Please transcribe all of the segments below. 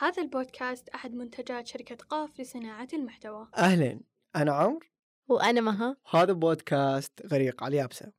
هذا البودكاست أحد منتجات شركة قاف لصناعة المحتوى. أهلا أنا عمرو. وأنا مها. هذا بودكاست غريق على اليابسة.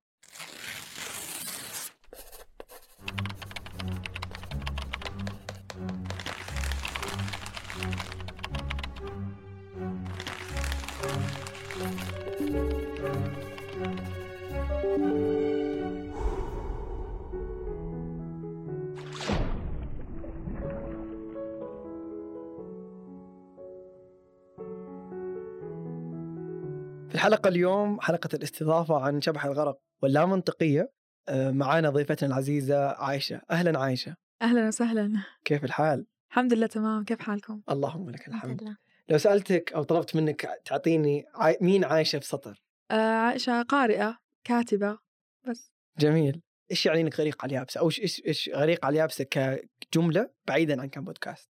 الحلقة اليوم حلقة الاستضافة عن شبح الغرق واللامنطقية. آه، معانا ضيفتنا العزيزة عايشة. أهلا عايشة. أهلا وسهلا. كيف الحال؟ الحمد لله تمام. كيف حالكم؟ اللهم لك الحمد لو سألتك أو طلبت منك تعطيني عاي... مين عايشة في سطر؟ آه عائشة قارئة كاتبة بس. جميل. إيش يعني إنك غريق على اليابسة؟ أو إيش- إيش إيش غريق على اليابسة كجملة بعيدا عن كان بودكاست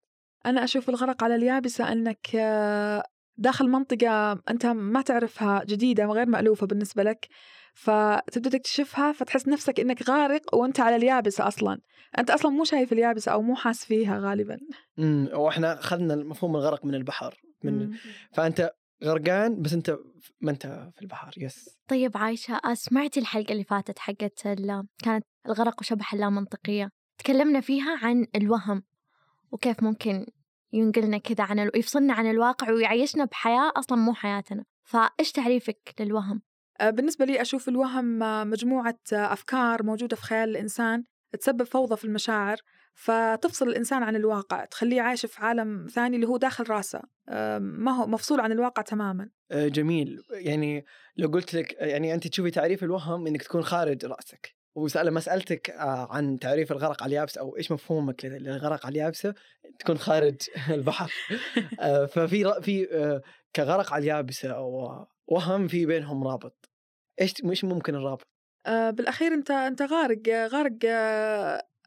أنا أشوف الغرق على اليابسة أنك آه، داخل منطقة أنت ما تعرفها جديدة وغير مألوفة بالنسبة لك فتبدأ تكتشفها فتحس نفسك إنك غارق وأنت على اليابسة أصلا. أنت أصلا مو شايف اليابسة أو مو حاس فيها غالبا. امم وإحنا أخذنا مفهوم الغرق من البحر من مم. فأنت غرقان بس أنت ما أنت في البحر يس. طيب عايشة آه، سمعتي الحلقة اللي فاتت حقت ال- كانت الغرق وشبح اللامنطقية. تكلمنا فيها عن الوهم وكيف ممكن ينقلنا كذا عن ال... يفصلنا عن الواقع ويعيشنا بحياة أصلا مو حياتنا. فإيش تعريفك للوهم؟ آه، بالنسبة لي أشوف الوهم آه، مجموعة آه، أفكار موجودة في خيال الإنسان تسبب فوضى في المشاعر فتفصل الإنسان عن الواقع تخليه عايش في عالم ثاني اللي هو داخل راسه. ما هو مفصول عن الواقع تماما. جميل. يعني لو قلت لك يعني أنت تشوفي تعريف الوهم إنك تكون خارج راسك. وسأل سألتك آه، عن تعريف الغرق على اليابسة أو إيش مفهومك للغرق على اليابسة تكون خارج البحر. آه، ففي في آه، كغرق على اليابسة أو وهم في بينهم رابط. إيش إيش ممكن الرابط؟ بالأخير أنت أنت غارق غارق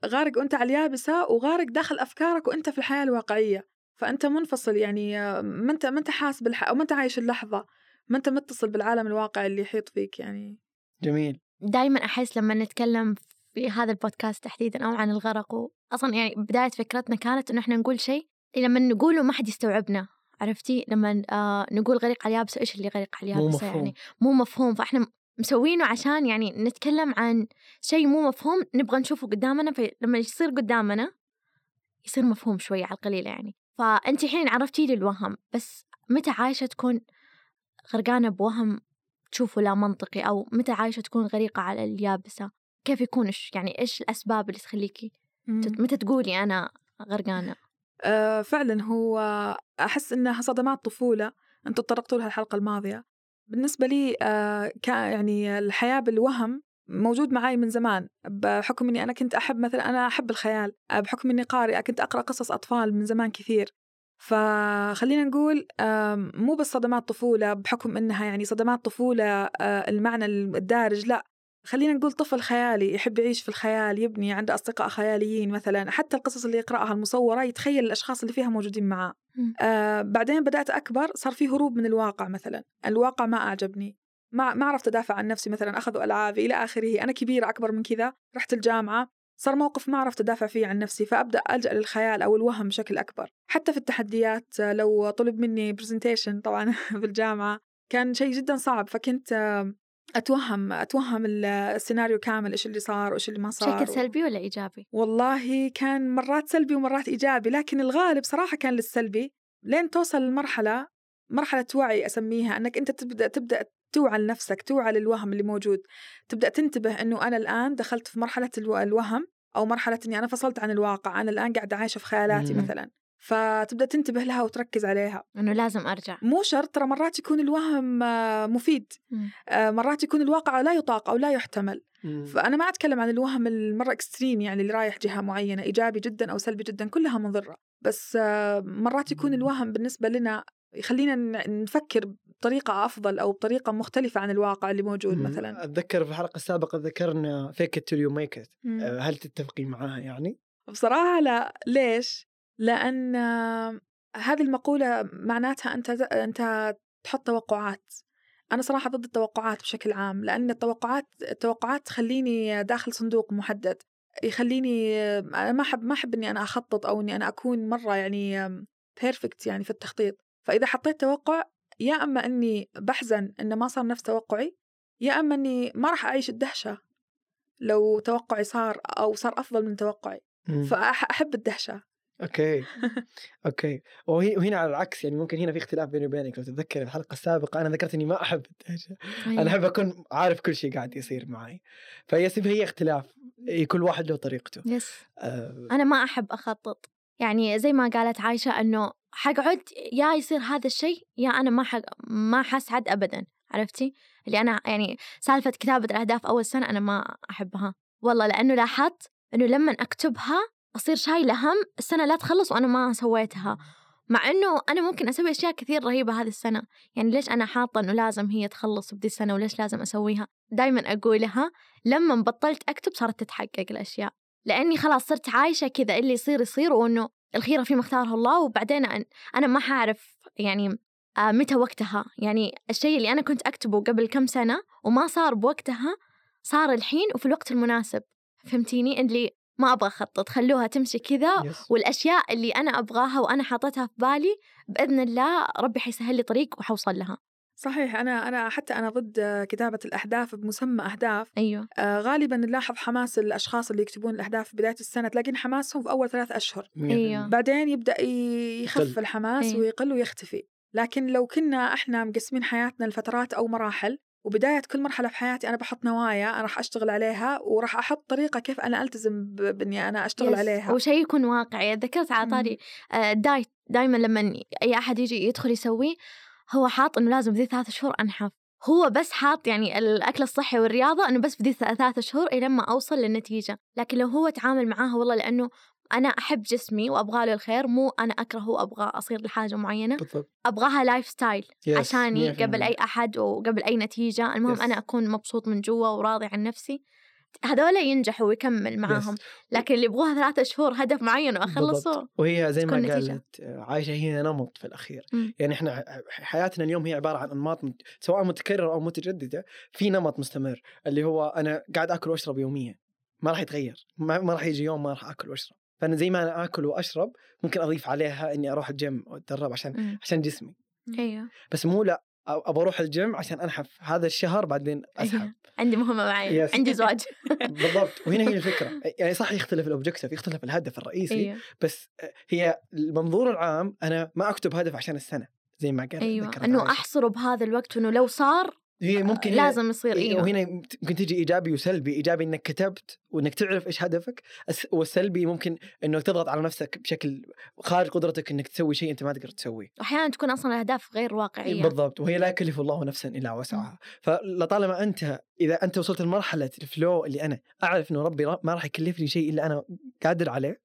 غارق وأنت على اليابسة وغارق داخل أفكارك وأنت في الحياة الواقعية. فأنت منفصل يعني ما أنت ما أنت حاس بالح... أو ما أنت عايش اللحظة ما أنت متصل بالعالم الواقعي اللي يحيط فيك يعني. جميل. دائما أحس لما نتكلم في هذا البودكاست تحديدا أو عن الغرق و... أصلا يعني بداية فكرتنا كانت إنه إحنا نقول شيء لما نقوله ما حد يستوعبنا عرفتي؟ لما آه نقول غريق على اليابسة إيش اللي غريق على اليابسة. يعني؟ مو مفهوم. فإحنا مسوينه عشان يعني نتكلم عن شيء مو مفهوم نبغى نشوفه قدامنا فلما يصير قدامنا يصير مفهوم شوية على القليلة يعني. فأنت الحين عرفتي لي الوهم بس متى عايشة تكون غرقانة بوهم؟ تشوفه لا منطقي أو متى عايشة تكون غريقة على اليابسة. كيف يكون إيش يعني إيش الأسباب اللي تخليكي متى تقولي أنا غرقانة؟ آه، فعلا هو أحس إنها صدمات طفولة. أنتم تطرقتوا لها الحلقة الماضية. بالنسبة لي كا يعني الحياة بالوهم موجود معي من زمان. بحكم إني أنا كنت أحب مثلا أنا أحب الخيال. بحكم إني قارئة كنت أقرأ قصص أطفال من زمان كثير. فخلينا نقول مو بس صدمات طفولة بحكم إنها يعني صدمات طفولة آه، المعنى الدارج لا. خلينا نقول طفل خيالي يحب يعيش في الخيال يبني عنده أصدقاء خياليين مثلا حتى القصص اللي يقرأها المصورة يتخيل الأشخاص اللي فيها موجودين معاه. آه بعدين بدأت أكبر صار في هروب من الواقع مثلا. الواقع ما أعجبني. ما ما عرفت أدافع عن نفسي مثلا أخذوا ألعابي إلى آخره أنا كبيرة أكبر من كذا رحت الجامعة. صار موقف ما عرفت أدافع فيه عن نفسي فأبدأ ألجأ للخيال أو الوهم بشكل أكبر حتى في التحديات آه، لو طلب مني برزنتيشن طبعا بالجامعة كان شيء جدا صعب فكنت آه، أتوهم أتوهم ال- السيناريو كامل إيش اللي صار وإيش اللي ما صار بشكل سلبي ولا إيجابي؟ والله كان مرات سلبي ومرات إيجابي لكن الغالب صراحة كان للسلبي لين توصل لمرحلة مرحلة وعي أسميها أنك أنت تبدأ تبدأ توعى لنفسك توعى للوهم اللي موجود. تبدأ تنتبه إنه أنا الآن دخلت في مرحلة الو- الوهم أو مرحلة إني أنا فصلت عن الواقع. أنا الآن قاعدة عايشة في خيالاتي مم. مثلا. فتبدأ تنتبه لها وتركز عليها. إنه لازم أرجع. مو شرط ترى مرات يكون الوهم آه، مفيد. مم. آه، مرات يكون الواقع لا يطاق أو لا يحتمل. مم. فأنا ما أتكلم عن الوهم المرة extreme يعني اللي رايح جهة معينة إيجابي جدا أو سلبي جدا كلها مضرة. بس آه، مرات يكون الوهم بالنسبة لنا يخلينا نفكر بطريقة أفضل أو بطريقة مختلفة عن الواقع اللي موجود. مثلا. أتذكر في الحلقة السابقة ذكرنا fake it till you make it. هل تتفقين معاها يعني؟ بصراحة لا. ليش؟ لأن هذه المقولة معناتها أنت أنت تحط توقعات. أنا صراحة ضد التوقعات بشكل عام لأن التوقعات التوقعات تخليني داخل صندوق محدد. يخليني أنا ما أحب ما أحب إني أنا أخطط أو إني أنا أكون مرة يعني بيرفكت يعني في التخطيط. فإذا حطيت توقع يا أما إني بحزن إنه ما صار نفس توقعي يا أما إني ما راح أعيش الدهشة لو توقعي صار أو صار أفضل من توقعي. مم. فاحب الدهشة. okay. okay. وهي- وهنا على العكس يعني ممكن هنا في اختلاف بيني وبينك. لو تتذكر الحلقة السابقة أنا ذكرت إني ما أحب الدهشة. أيوة. أنا أحب أكون عارف كل شيء قاعد يصير معي. فهي هي اختلاف. كل واحد له طريقته. yes آه، أنا ما أحب أخطط. يعني زي ما قالت عايشة إنه حقعد يا يصير هذا الشيء يا أنا ما حق ما حسعد أبدا عرفتي؟ اللي أنا يعني سالفة كتابة الأهداف أول سنة أنا ما أحبها. والله لأنه لاحظت إنه لما أكتبها أصير شايلة هم السنة لا تخلص وأنا ما سويتها. مع إنه أنا ممكن أسوي أشياء كثير رهيبة هذه السنة. يعني ليش أنا حاطة إنه لازم هي تخلص بدي السنة وليش لازم أسويها؟ دايما أقولها لما بطلت أكتب صارت تتحقق الأشياء. لأني خلاص صرت عايشة كذا اللي يصير يصير وإنه الخيرة في مختاره الله وبعدين أنا ما حعرف يعني آه، متى وقتها. يعني الشيء اللي أنا كنت أكتبه قبل كم سنة وما صار بوقتها صار الحين وفي الوقت المناسب. فهمتيني؟ اللي ما أبغى أخطط خلوها تمشي كذا يس. والأشياء اللي أنا أبغاها وأنا حاطتها في بالي بإذن الله ربي حيسهل لي طريق وحوصل لها. صحيح أنا أنا حتى أنا ضد كتابة الأهداف بمسمى أهداف أيوه آه، غالبا نلاحظ حماس الأشخاص اللي يكتبون الأهداف في بداية السنة تلاقين حماسهم في أول ثلاث أشهر. بالمية. بعدين يبدأ يخف. الحماس أيوة. ويقل ويختفي لكن لو كنا إحنا مقسمين حياتنا لفترات أو مراحل وبداية كل مرحلة في حياتي أنا بحط نوايا أنا راح أشتغل عليها وراح أحط طريقة كيف أنا ألتزم بإني أنا أشتغل يس. عليها وشيء يكون واقعي ذكرت على. طاري آه، الدايت دائما لما أي أحد يجي يدخل يسويه هو حاط إنه لازم ذي ثلاث شهور أنحف. هو بس حاط يعني الأكل الصحي والرياضة إنه بس بدي ثلاث شهور إلى ما أوصل للنتيجة. لكن لو هو تعامل معاها والله لأنه أنا أحب جسمي وابغى له الخير مو أنا أكرهه وأبغى أصير لحاجة معينة. بالضبط. أبغاها lifestyle yes، عشاني في قبل. أي أحد وقبل أي نتيجة. المهم yes. أنا أكون مبسوط من جوا وراضي عن نفسي. هذولا ينجحوا ويكمل معاهم. لكن اللي يبغوها ثلاثة شهور هدف معين واخلصه بالضبط. وهي زي ما نتيجة. قالت آه، عايشة هي نمط في الأخير مم. يعني إحنا حياتنا اليوم هي عبارة عن أنماط سواء متكررة أو متجددة في نمط مستمر اللي هو أنا قاعد آكل وأشرب يوميا ما راح يتغير ما, ما راح يجي يوم ما راح آكل وأشرب فأنا زي ما أنا آكل وأشرب ممكن أضيف عليها إني أروح الجيم واتدرب عشان مم. عشان جسمي أيوه بس مو لا ابى أروح الجيم عشان أنحف. هذا الشهر بعدين أسحب. أيوة. عندي مهمة معي. عندي زواج. بالضبط. وهنا هي الفكرة. يعني صح يختلف ال objective يختلف الهدف الرئيسي أيوه. بس هي المنظور العام أنا ما أكتب هدف عشان السنة زي ما قال ذكرت أنه. أحصره بهذا الوقت وأنه لو صار هي ممكن هي- لازم يصير إيه، إيوه. وهنا ممكن تجي إيجابي وسلبي إيجابي إنك كتبت وإنك تعرف إيش هدفك الس- والسلبي ممكن انك تضغط على نفسك بشكل خارج قدرتك إنك تسوي شيء أنت ما تقدر تسويه. واحيانا تكون أصلا الأهداف غير واقعية. بالضبط وهي لا يكلف الله نفسا إلا وسعها. فلطالما أنت إذا أنت وصلت لمرحلة الفلو اللي أنا أعرف إنه ربي ما راح يكلفني شيء إلا أنا قادر عليه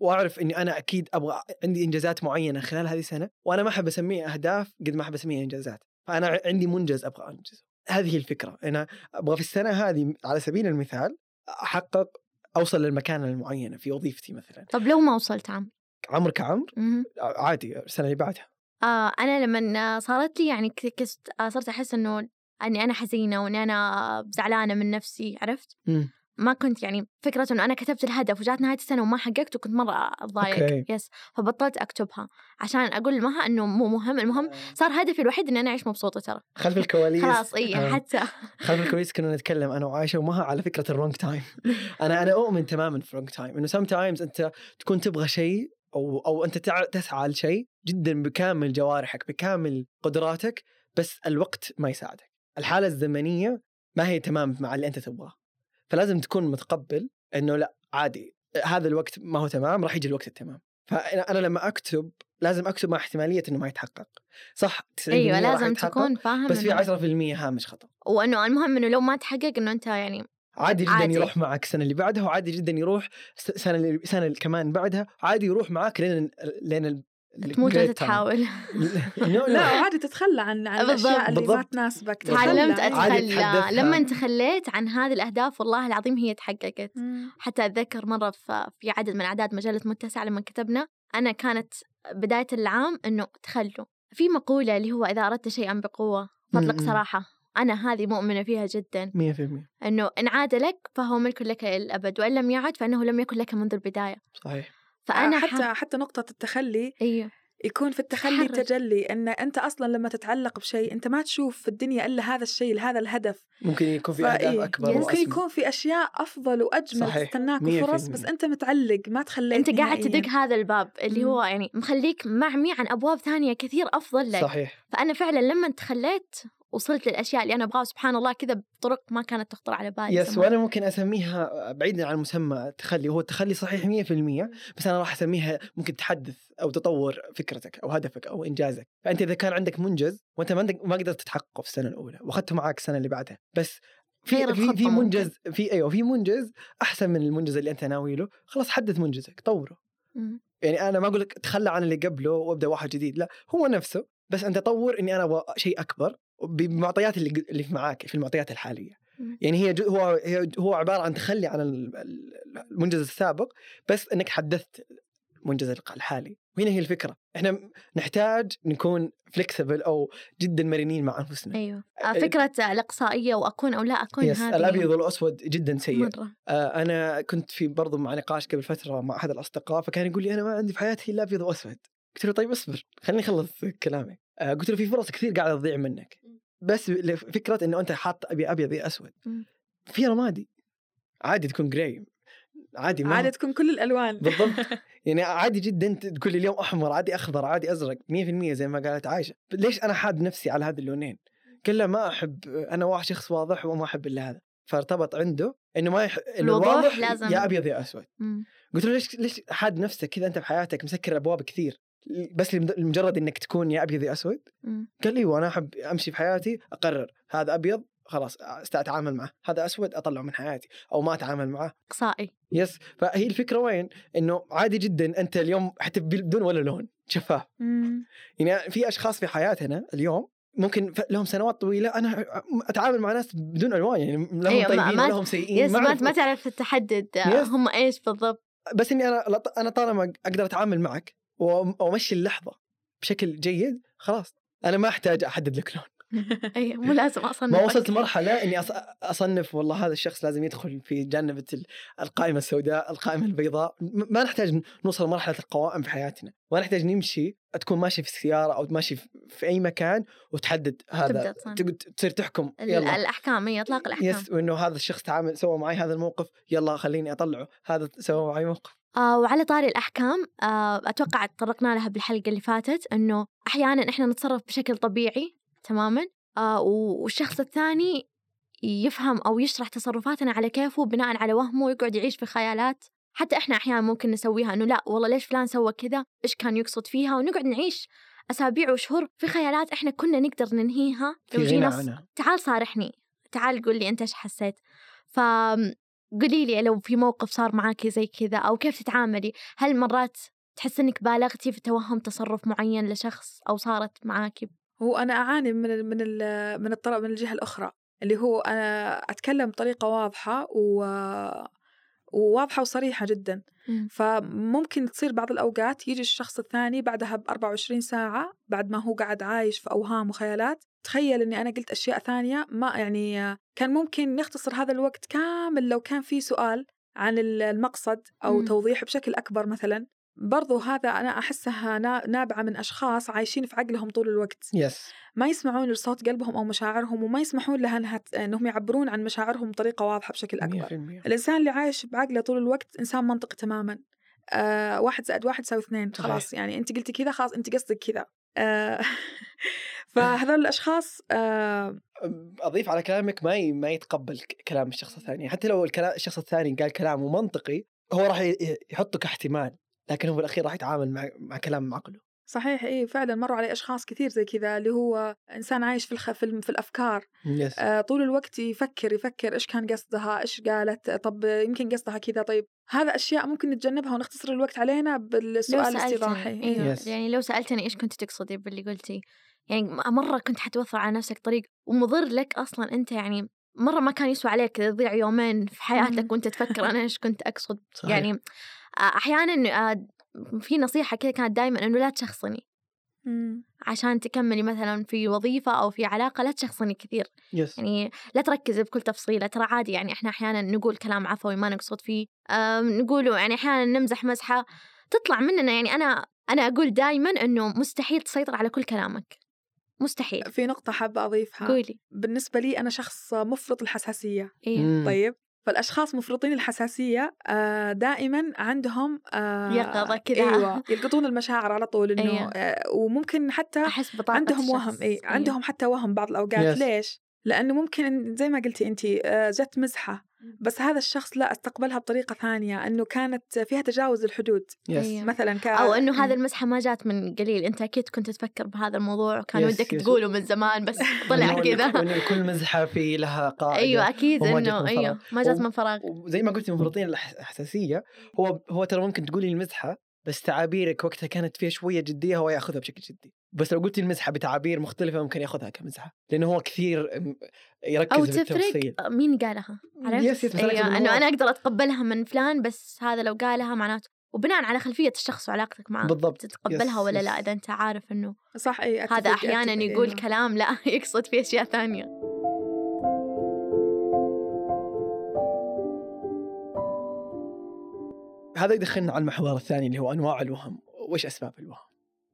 وأعرف إني أنا أكيد أبغى عندي إنجازات معينة خلال هذه السنة وأنا ما أحب اسميها أهداف قد ما أحب اسميها إنجازات. فأنا عندي منجز أبغى أنجزه. هذه الفكرة. أنا أبغى في السنة هذه على سبيل المثال أحقق أوصل للمكانة المعينة في وظيفتي مثلا. طب لو ما وصلت عم عمر كعمر مهم. عادي السنة اللي بعدها. آه أنا لما صارت لي يعني كست آه صرت أحس إنه إني أنا حزينة وإني أنا زعلانة من نفسي عرفت؟ مم. ما كنت يعني فكرة إنه أنا كتبت الهدف وجات نهاية السنة وما حققته كنت مرة اتضايق أوكي. yes فبطلت أكتبها. عشان أقول لمها إنه مو مهم المهم صار هدفي الوحيد إني أنا أعيش مبسوطة ترى. خلف الكواليس. خلاص إي آه. حتى. خلف الكواليس كنا نتكلم أنا وعايشة ومها على فكرة ال wrong time أنا أنا أؤمن تماما في ال wrong time إنه sometimes أنت تكون تبغى شيء أو أو أنت تسعى لشيء جدا بكامل جوارحك بكامل قدراتك بس الوقت ما يساعدك. الحالة الزمنية ما هي تمام مع اللي أنت تبغاه. فلازم تكون متقبل إنه لا عادي هذا الوقت ما هو تمام راح يجي الوقت التمام. فأنا أنا لما أكتب لازم أكتب مع احتمالية إنه ما يتحقق. صح؟ 90% أيوه لازم تكون فاهم بس في إنه- 10% هامش خطأ. وإنه المهم إنه لو ما تحقق إنه أنت يعني عادي جدا عادي. يروح معك السنة اللي بعدها وعادي جدا يروح س- سنة اللي سنة اللي كمان بعدها عادي يروح معك لين لين تموت وانت. تحاول. لا وعادي تتخلى عن عن الأشياء اللي ما. تناسبك تعلمت. عادي أتخلى. لما تخليت عن هذه الأهداف والله العظيم هي تحققت. حتى أتذكر مرة في في عدد من أعداد مجلة متسع لما كتبنا أنا كانت بداية العام إنه تخلوا في مقولة اللي هو إذا أردت شيئا بقوة فاطلق م-م. سراحه أنا هذه مؤمنة فيها جدا 100% إنه إن عاد لك فهو ملك لك إلى الأبد وإن لم يعد فإنه لم يكن لك منذ البداية صحيح فأنا حتى ح... حتى نقطة التخلي أيوه يكون في التخلي تحرر. تجلي إن أنت أصلا لما تتعلق بشيء أنت ما تشوف في الدنيا إلا هذا الشيء هذا الهدف ممكن يكون في أهداف أكبر ممكن وأسمى. يكون في أشياء أفضل وأجمل صحيح. تستناك المية. بس أنت متعلق ما تخليت أنت قاعد. تدق هذا الباب اللي. هو يعني مخليك معمي عن أبواب ثانية كثير أفضل لك صحيح فأنا فعلا لما تخليت وصلت للأشياء اللي أنا أبغاها سبحان الله كذا بطرق ما كانت تخطر على بالي يس. وأنا ممكن أسميها بعيدا عن مسمى التخلي هو التخلي صحيح 100% بس أنا راح أسميها ممكن تحدث أو تطور فكرتك أو هدفك أو إنجازك فأنت إذا كان عندك منجز وأنت ما عندك ما قدرت تحققه في السنة الأولى وأخذته معك السنة اللي بعدها بس في في في ممكن. منجز في أيوه في منجز أحسن من المنجز اللي أنت ناوي له خلاص حدث منجزك طوره مم. يعني أنا ما أقول لك تخلى عن اللي قبله وابدأ واحد جديد لا هو نفسه بس أنت طور إني أنا أبغى شيء أكبر بمعطيات اللي اللي في معاك في المعطيات الحالية. يعني هي هو هو عبارة عن تخلي عن ال- ال- المنجز السابق بس إنك حدثت المنجز الحالي. وهنا هي الفكرة. إحنا نحتاج نكون فليكسبل أو جدا مرنين مع أنفسنا. أيوه. آه، فكرة الإقصائية وأكون أو لا أكون يس هذه. الأبيض والأسود جدا سيء. مرة. آه أنا كنت في برضو مع نقاش قبل فترة مع أحد الأصدقاء فكان يقول لي أنا ما عندي في حياتي إلا أبيض وأسود. قلت له طيب اصبر خليني أخلص كلامي. آه قلت له في فرص كثير قاعدة تضيع منك. بس فكرة إنه أنت حاط أبي أبيض يا أسود. في رمادي. عادي تكون جراي عادي ما عادة تكون كل الألوان. بالضبط. يعني عادي جدا تقول لي اليوم أحمر عادي أخضر عادي أزرق 100% زي ما قالت عايشة. ليش أنا حاد نفسي على هذه اللونين؟ كلها ما أحب أنا واحد شخص واضح وما أحب إلا هذا. فارتبط عنده إنه ما يح... إنه الوضوح الواضح لازم. يا أبيض يا أسود. مم. قلت له ليش ليش حاد نفسك كذا أنت بحياتك مسكر أبواب كثير؟ بس لمجرد إنك تكون يا أبيض يا أسود. قال لي وأنا أحب أمشي في حياتي أقرر هذا أبيض خلاص اتعامل معه هذا أسود أطلعه من حياتي أو ما أتعامل معه. إقصائي. يس فهي الفكرة وين؟ إنه عادي جدا أنت اليوم حتى بدون ولا لون شفاف. يعني في أشخاص في حياتنا اليوم ممكن لهم سنوات طويلة أنا أتعامل مع ناس بدون ألوان يعني لهم أيوة، طيبين ما- ولهم سيئين يس ما, ما تعرف تحدد. هم إيش بالضبط. بس إني أنا أنا طالما أقدر أتعامل معك وأمشي اللحظة بشكل جيد خلاص. أنا ما أحتاج أحدد لك لون. أي مو لازم أصلا ما وصلت مرحلة إني أصنف والله هذا الشخص لازم يدخل في جانب ال- القائمة السوداء القائمة البيضاء. ما نحتاج نوصل لمرحله القوائم في حياتنا. ما نحتاج نمشي تكون ماشي في السيارة أو ماشي في- أي مكان وتحدد هذا. تصير تحكم. يلا. الأحكام أي إطلاق الأحكام. يس وإنه هذا الشخص تعامل سوى معي هذا الموقف يلا خليني أطلعه. هذا سوى معي موقف. آه وعلى طاري الأحكام آه أتوقع تطرقنا لها بالحلقة اللي فاتت إنه أحيانا إحنا نتصرف بشكل طبيعي تماما آه والشخص الثاني يفهم أو يشرح تصرفاتنا على كيفه بناء على وهمه ويقعد يعيش في خيالات. حتى إحنا أحيانا ممكن نسويها إنه لا والله ليش فلان سوى كذا؟ إيش كان يقصد فيها؟ ونقعد نعيش أسابيع وشهور في خيالات إحنا كنا نقدر ننهيها. في لو جينا تعال صارحني تعال قول لي أنت إيش حسيت. ف قولي لي لو في موقف صار معاكي زي كذا أو كيف تتعاملي؟ هل مرات تحس إنك بالغتي في توهم تصرف معين لشخص أو صارت معاكي هو أنا أعاني من ال من ال من الطرف من الجهة الأخرى اللي هو أنا أتكلم بطريقة واضحة و وواضحة وصريحة جدا. فممكن تصير بعض الأوقات يجي الشخص الثاني بعدها ب 24 ساعة بعد ما هو قاعد عايش في أوهام وخيالات تخيل إني أنا قلت أشياء ثانية ما يعني كان ممكن نختصر هذا الوقت كامل لو كان في سؤال عن المقصد أو مم. توضيح بشكل أكبر مثلا. برضو هذا أنا أحسها نا- نابعة من أشخاص عايشين في عقلهم طول الوقت. يس ما يسمعون لصوت قلبهم أو مشاعرهم وما يسمحون لها إنها ت- إنهم يعبرون عن مشاعرهم بطريقة واضحة بشكل أكبر. 100% الإنسان اللي عايش بعقله طول الوقت إنسان منطقي تماما. آه واحد زائد واحد يساوي اثنين. خلاص يعني أنت قلتي كذا خلاص أنت قصدك كذا. آه فهذول الأشخاص آه أضيف على كلامك ما ما يتقبل كلام الشخص الثاني حتى لو الكلام الشخص الثاني قال كلام منطقي هو راح يحطه كاحتمال لكن هو بالاخير راح يتعامل مع مع كلام عقله صحيح إيه فعلا مروا علي أشخاص كثير زي كذا اللي هو إنسان عايش في الخ... في, الأفكار يس آه طول الوقت يفكر يفكر إيش كان قصدها إيش قالت طب يمكن قصدها كذا طيب هذا أشياء ممكن نتجنبها ونختصر الوقت علينا بالسؤال الاستضاحي أيوة. إيه. Yes. يعني لو سألتني إيش كنت تقصدي باللي قلتي يعني مرة كنت حتوفر على نفسك طريق ومضر لك أصلا أنت يعني مرة ما كان يسوى عليك تضيع يومين في حياتك. وأنت تفكر أنا إيش كنت أقصد صحيح. يعني أحيانا في نصيحة كذا كانت دائما إنه لا تشخصني. عشان تكملي مثلا في وظيفة أو في علاقة لا تشخصني كثير يس يعني لا تركزي بكل تفصيلة ترى عادي يعني إحنا أحيانا نقول كلام عفوي ما نقصد فيه نقوله يعني أحيانا نمزح مزحة تطلع مننا يعني أنا أنا أقول دائما إنه مستحيل تسيطر على كل كلامك مستحيل في نقطة حابة أضيفها قولي بالنسبة لي أنا شخص مفرط الحساسية إيه. طيب فالأشخاص مفرطين الحساسية آه، دائما عندهم آه، يقظة كذا. أيوة يلقطون المشاعر على طول إنه أيوة. آه، وممكن حتى أحس بطاقة عندهم الشخص. وهم اي إيه. عندهم حتى وهم بعض الأوقات Yes. ليش؟ لأنه ممكن زي ما قلتي انت جت مزحة بس هذا الشخص لا استقبلها بطريقة ثانية إنه كانت فيها تجاوز الحدود. يس. أيوة. مثلا ك... أو إنه هذا المزحة ما جات من قليل. أنت أكيد كنت تفكر بهذا الموضوع وكان Yes, ودك yes. تقوله من زمان بس طلع كذا. كل مزحة في لها قاعدة جت إنه من أيوة ما جات من فراغ. وزي ما قلتي مفرطين الحساسيه هو هو ترى ممكن تقولي المزحة بس تعابيرك وقتها كانت فيها شوية جدية هو ياخذها بشكل جدي. بس لو قلتي المزحة بتعابير مختلفة ممكن ياخذها كمزحة لأنه هو كثير يركز أو بالتفصيل تفرق مين قالها عرفت؟ yes yes أيوة هو- أنا أقدر أتقبلها من فلان بس هذا لو قالها معناته وبناء على خلفية الشخص وعلاقتك معه بالضبط تتقبلها yes، ولا yes. لا إذا أنت عارف إنه صح أي أتفق- هذا أحيانا أتفق، يقول أيوة. كلام لا يقصد فيه أشياء ثانية هذا يدخلنا على المحور الثاني اللي هو أنواع الوهم وايش أسباب الوهم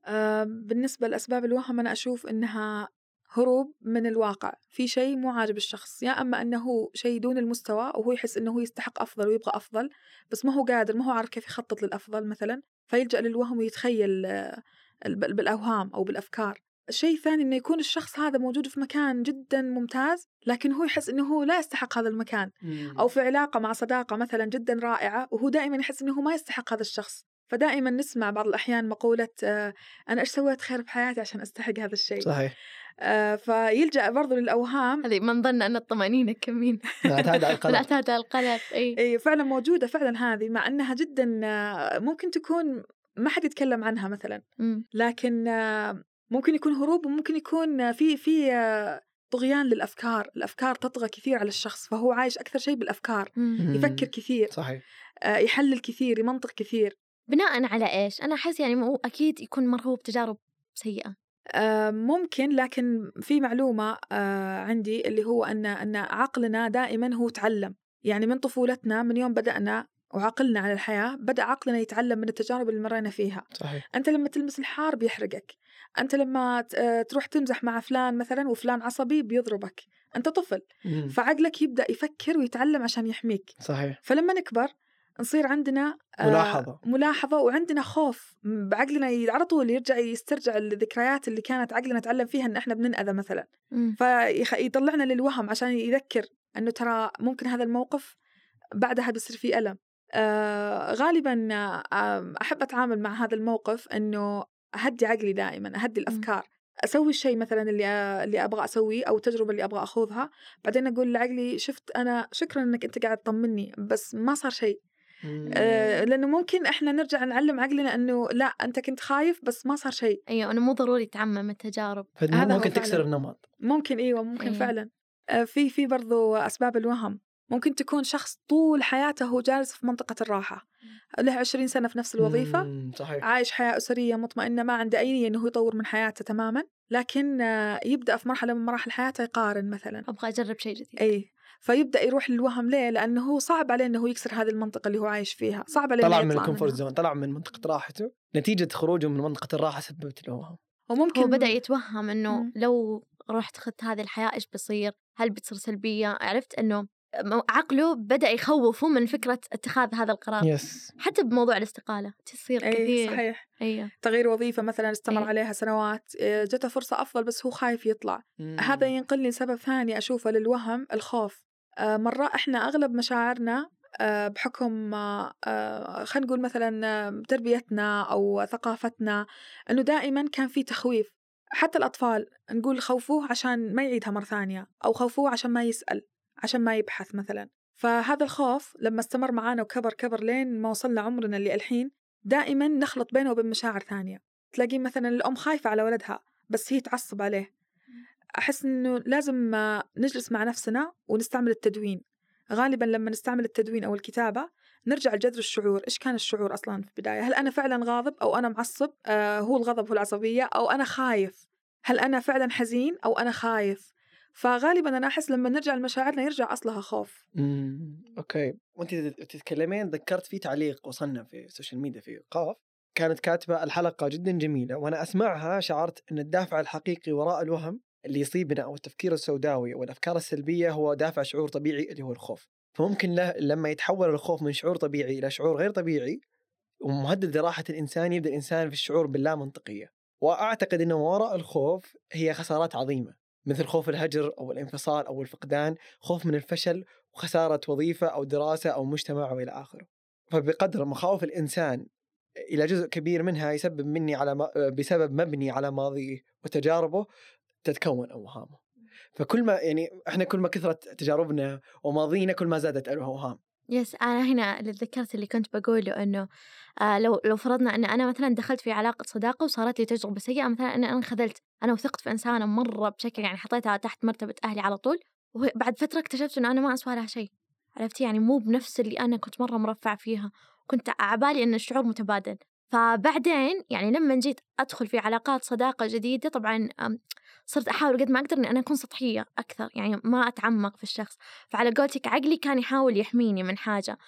آه بالنسبة لأسباب الوهم أنا أشوف إنها هروب من الواقع. في شيء مو عاجب الشخص يا أما إنه شيء دون المستوى وهو يحس إنه هو يستحق أفضل ويبغى أفضل بس ما هو قادر ما هو عارف كيف يخطط للأفضل مثلا فيلجأ للوهم ويتخيل آه، ال- بالأوهام أو بالأفكار. الشيء الثاني إنه يكون الشخص هذا موجود في مكان جدا ممتاز لكن هو يحس إنه هو لا يستحق هذا المكان. أو في علاقة مع صداقة مثلا جدا رائعة وهو دائما يحس إنه هو ما يستحق هذا الشخص. فدائما نسمع بعض الأحيان مقولة آه، أنا إيش سويت خير بحياتي عشان أستحق هذا الشيء؟ صحيح. آه، فيلجأ برضو للأوهام. هذه من ظن أن الطمأنينة كمين. على لا القلق. تعتاد على القلق أي. إي فعلا موجودة فعلا هذه مع أنها جدا آه، ممكن تكون ما حد يتكلم عنها مثلا. لكن ممكن يكون هروب وممكن يكون في في طغيان للأفكار. الأفكار تطغى كثير على الشخص فهو عايش أكثر شيء بالأفكار. مم. يفكر كثير. صحيح. يحلل كثير يمنطق كثير. بناء على إيش؟ أنا أحس يعني مو أكيد يكون مرهوب تجارب سيئة. آه، ممكن لكن في معلومة آه، عندي اللي هو أن أن عقلنا دائما هو تعلم. يعني من طفولتنا من يوم بدأنا وعقلنا على الحياة بدأ عقلنا يتعلم من التجارب اللي مرينا فيها. صحيح. أنت لما تلمس الحار بيحرقك. أنت لما آه، تروح تمزح مع فلان مثلا وفلان عصبي بيضربك. أنت طفل. مم. فعقلك يبدأ يفكر ويتعلم عشان يحميك. صحيح. فلما نكبر نصير عندنا آه، ملاحظة. ملاحظة وعندنا خوف بعقلنا على طول يرجع يسترجع الذكريات اللي كانت عقلنا تعلم فيها إن إحنا بننأذى مثلا. فيطلعنا للوهم عشان يذكر إنه ترى ممكن هذا الموقف بعدها بيصير فيه ألم آه غالبا آه أحب أتعامل مع هذا الموقف إنه أهدي عقلي دائما أهدي الأفكار أسوي الشيء مثلا اللي اللي أبغى أسويه أو التجربه اللي أبغى أخوضها بعدين أقول لعقلي شفت أنا شكرا إنك أنت قاعد تطمني بس ما صار شيء. آه لأنه ممكن إحنا نرجع نعلم عقلنا إنه لا أنت كنت خايف بس ما صار شيء. أيوة أنه مو ضروري تعمم التجارب. هذا ممكن. تكسر النمط. ممكن أيوه ممكن أيوة. فعلا. آه في في برضو أسباب الوهم. ممكن تكون شخص طول حياته هو جالس في منطقة الراحة. له 20 سنة في نفس الوظيفة. صحيح. عايش حياة أسرية مطمئنة ما عنده أي نية إنه هو يطور من حياته تماما لكن آه، يبدأ في مرحلة من مراحل حياته يقارن مثلا. أبغى أجرب شيء جديد. أي فيبدأ يروح للوهم ليه؟ لأنه هو صعب عليه إنه هو يكسر هذه المنطقة اللي هو عايش فيها. صعب عليه طلع من ال comfort. zone طلع من منطقة راحته. نتيجة خروجه من منطقة الراحة سببت له وهم. وممكن هو بدأ يتوهم إنه مم. لو رحت أخذت هذه الحياة إيش بيصير؟ هل بتصير سلبية؟ عرفت إنه م- عقله بدأ يخوفه من فكرة اتخاذ هذا القرار. yes. حتى بموضوع الاستقالة تصير أي كثير صحيح. أيوة تغيير وظيفة مثلا استمر أي. عليها سنوات. آه، جته فرصة أفضل بس هو خايف يطلع. هذا ينقلني لسبب ثاني أشوفه للوهم الخوف. مرة إحنا أغلب مشاعرنا آه، بحكم آه، آه، خلينا نقول مثلا آه، تربيتنا أو ثقافتنا أنه دائما كان في تخويف. حتى الأطفال نقول خوفوه عشان ما يعيدها مرة ثانية أو خوفوه عشان ما يسأل عشان ما يبحث مثلا. فهذا الخوف لما استمر معانا وكبر كبر لين ما وصلنا عمرنا اللي الحين دائما نخلط بينه وبين مشاعر ثانية. تلاقين مثلا الأم خايفة على ولدها بس هي تعصب عليه. أحس إنه لازم نجلس مع نفسنا ونستعمل التدوين. غالبا لما نستعمل التدوين أو الكتابة نرجع لجذر الشعور إيش كان الشعور أصلا في البداية؟ هل أنا فعلا غاضب أو أنا معصب؟ آه هو الغضب هو العصبية أو أنا خايف؟ هل أنا فعلا حزين أو أنا خايف؟ فغالبا أنا أحس لما نرجع لمشاعرنا يرجع أصلها خوف. امم أوكي. وأنت تتكلمين ذكرت في تعليق وصلنا في ال social media في قاف. كانت كاتبة الحلقة جدا جميلة وأنا أسمعها شعرت إن الدافع الحقيقي وراء الوهم. اللي يصيبنا أو التفكير السوداوي أو الأفكار السلبية هو دافع شعور طبيعي اللي هو الخوف. فممكن له لما يتحول الخوف من شعور طبيعي إلى شعور غير طبيعي ومهدد لراحه الإنسان يبدأ الإنسان في الشعور باللا منطقيه وأعتقد إنه وراء الخوف هي خسارات عظيمة. مثل خوف الهجر أو الانفصال أو الفقدان خوف من الفشل وخسارة وظيفة أو دراسة أو مجتمع وإلى آخره. فبقدر مخاوف الإنسان إلى جزء كبير منها يسبب مني على بسبب مبني على ماضيه وتجاربه. تتكون اوهامه فكل ما يعني إحنا كل ما كثرت تجاربنا وماضينا كل ما زادت الاوهام يس أنا هنا اللي تذكرت اللي كنت بقوله إنه آه لو لو فرضنا إن أنا مثلا دخلت في علاقة صداقة وصارت لي تجربة سيئة مثلا إن أنا انخذلت أنا وثقت في إنسانة مرة بشكل يعني حطيتها تحت مرتبة أهلي على طول وبعد فترة اكتشفت إنه أنا ما أسوى لها شيء. عرفتي يعني مو بنفس اللي أنا كنت مرة مرفع فيها. كنت عبالي إن الشعور متبادل. فبعدين يعني لما جيت أدخل في علاقات صداقة جديدة طبعا صرت أحاول قد ما أقدر إني أنا أكون سطحية أكثر يعني ما أتعمق في الشخص. فعلى قولتك عقلي كان يحاول يحميني من حاجة.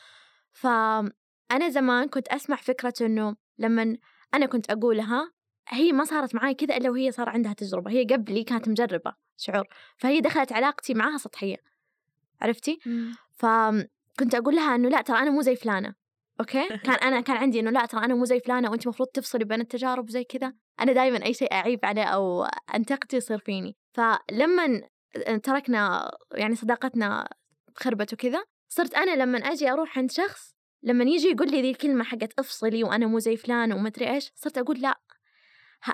فأنا زمان كنت أسمع فكرة إنه لما أنا كنت أقولها هي ما صارت معي كذا إلا وهي صار عندها تجربة. هي قبلي كانت مجربة شعور. فهي دخلت علاقتي معها سطحية. عرفتي؟ فكنت أقول لها إنه لا ترى أنا مو زي فلانة. أوكي؟ كان أنا كان عندي إنه لا ترى أنا مو زي فلانة وأنت المفروض تفصلي بين التجارب وزي كذا. أنا دائما أي شيء أعيب عليه أو انتقده يصير فيني. فلما تركنا يعني صداقتنا خربت وكذا صرت أنا لما أجي أروح عند شخص لما يجي يقول لي ذي الكلمة حقت افصلي وأنا مو زي فلان ومدري إيش صرت أقول لا.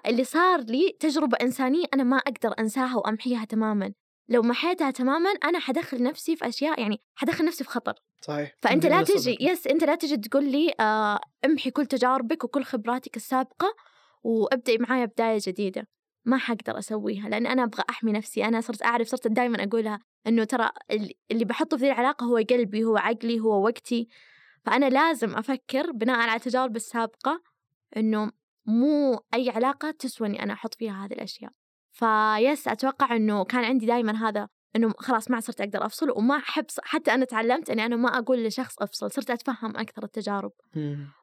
اللي صار لي تجربة إنسانية أنا ما أقدر أنساها وأمحيها تماما. لو محيتها تماما أنا حدخل نفسي في أشياء يعني حدخل نفسي في خطر. صحيح. فأنت لا تجي يس أنت لا تجي تقول لي آه امحي كل تجاربك وكل خبراتك السابقة وابدأي معايا بداية جديدة. ما حقدر أسويها لأن أنا أبغى أحمي نفسي. أنا صرت أعرف صرت دائما أقولها إنه ترى اللي بحطه في ذي العلاقة هو قلبي هو عقلي هو وقتي. فأنا لازم أفكر بناء على تجاربي السابقة إنه مو أي علاقة تسوى إني أنا أحط فيها هذه الأشياء. ف yes أتوقع إنه كان عندي دائما هذا إنه خلاص ما صرت أقدر أفصل وما أحب حتى أنا تعلمت إني أنا ما أقول لشخص أفصل صرت أتفهم أكثر التجارب.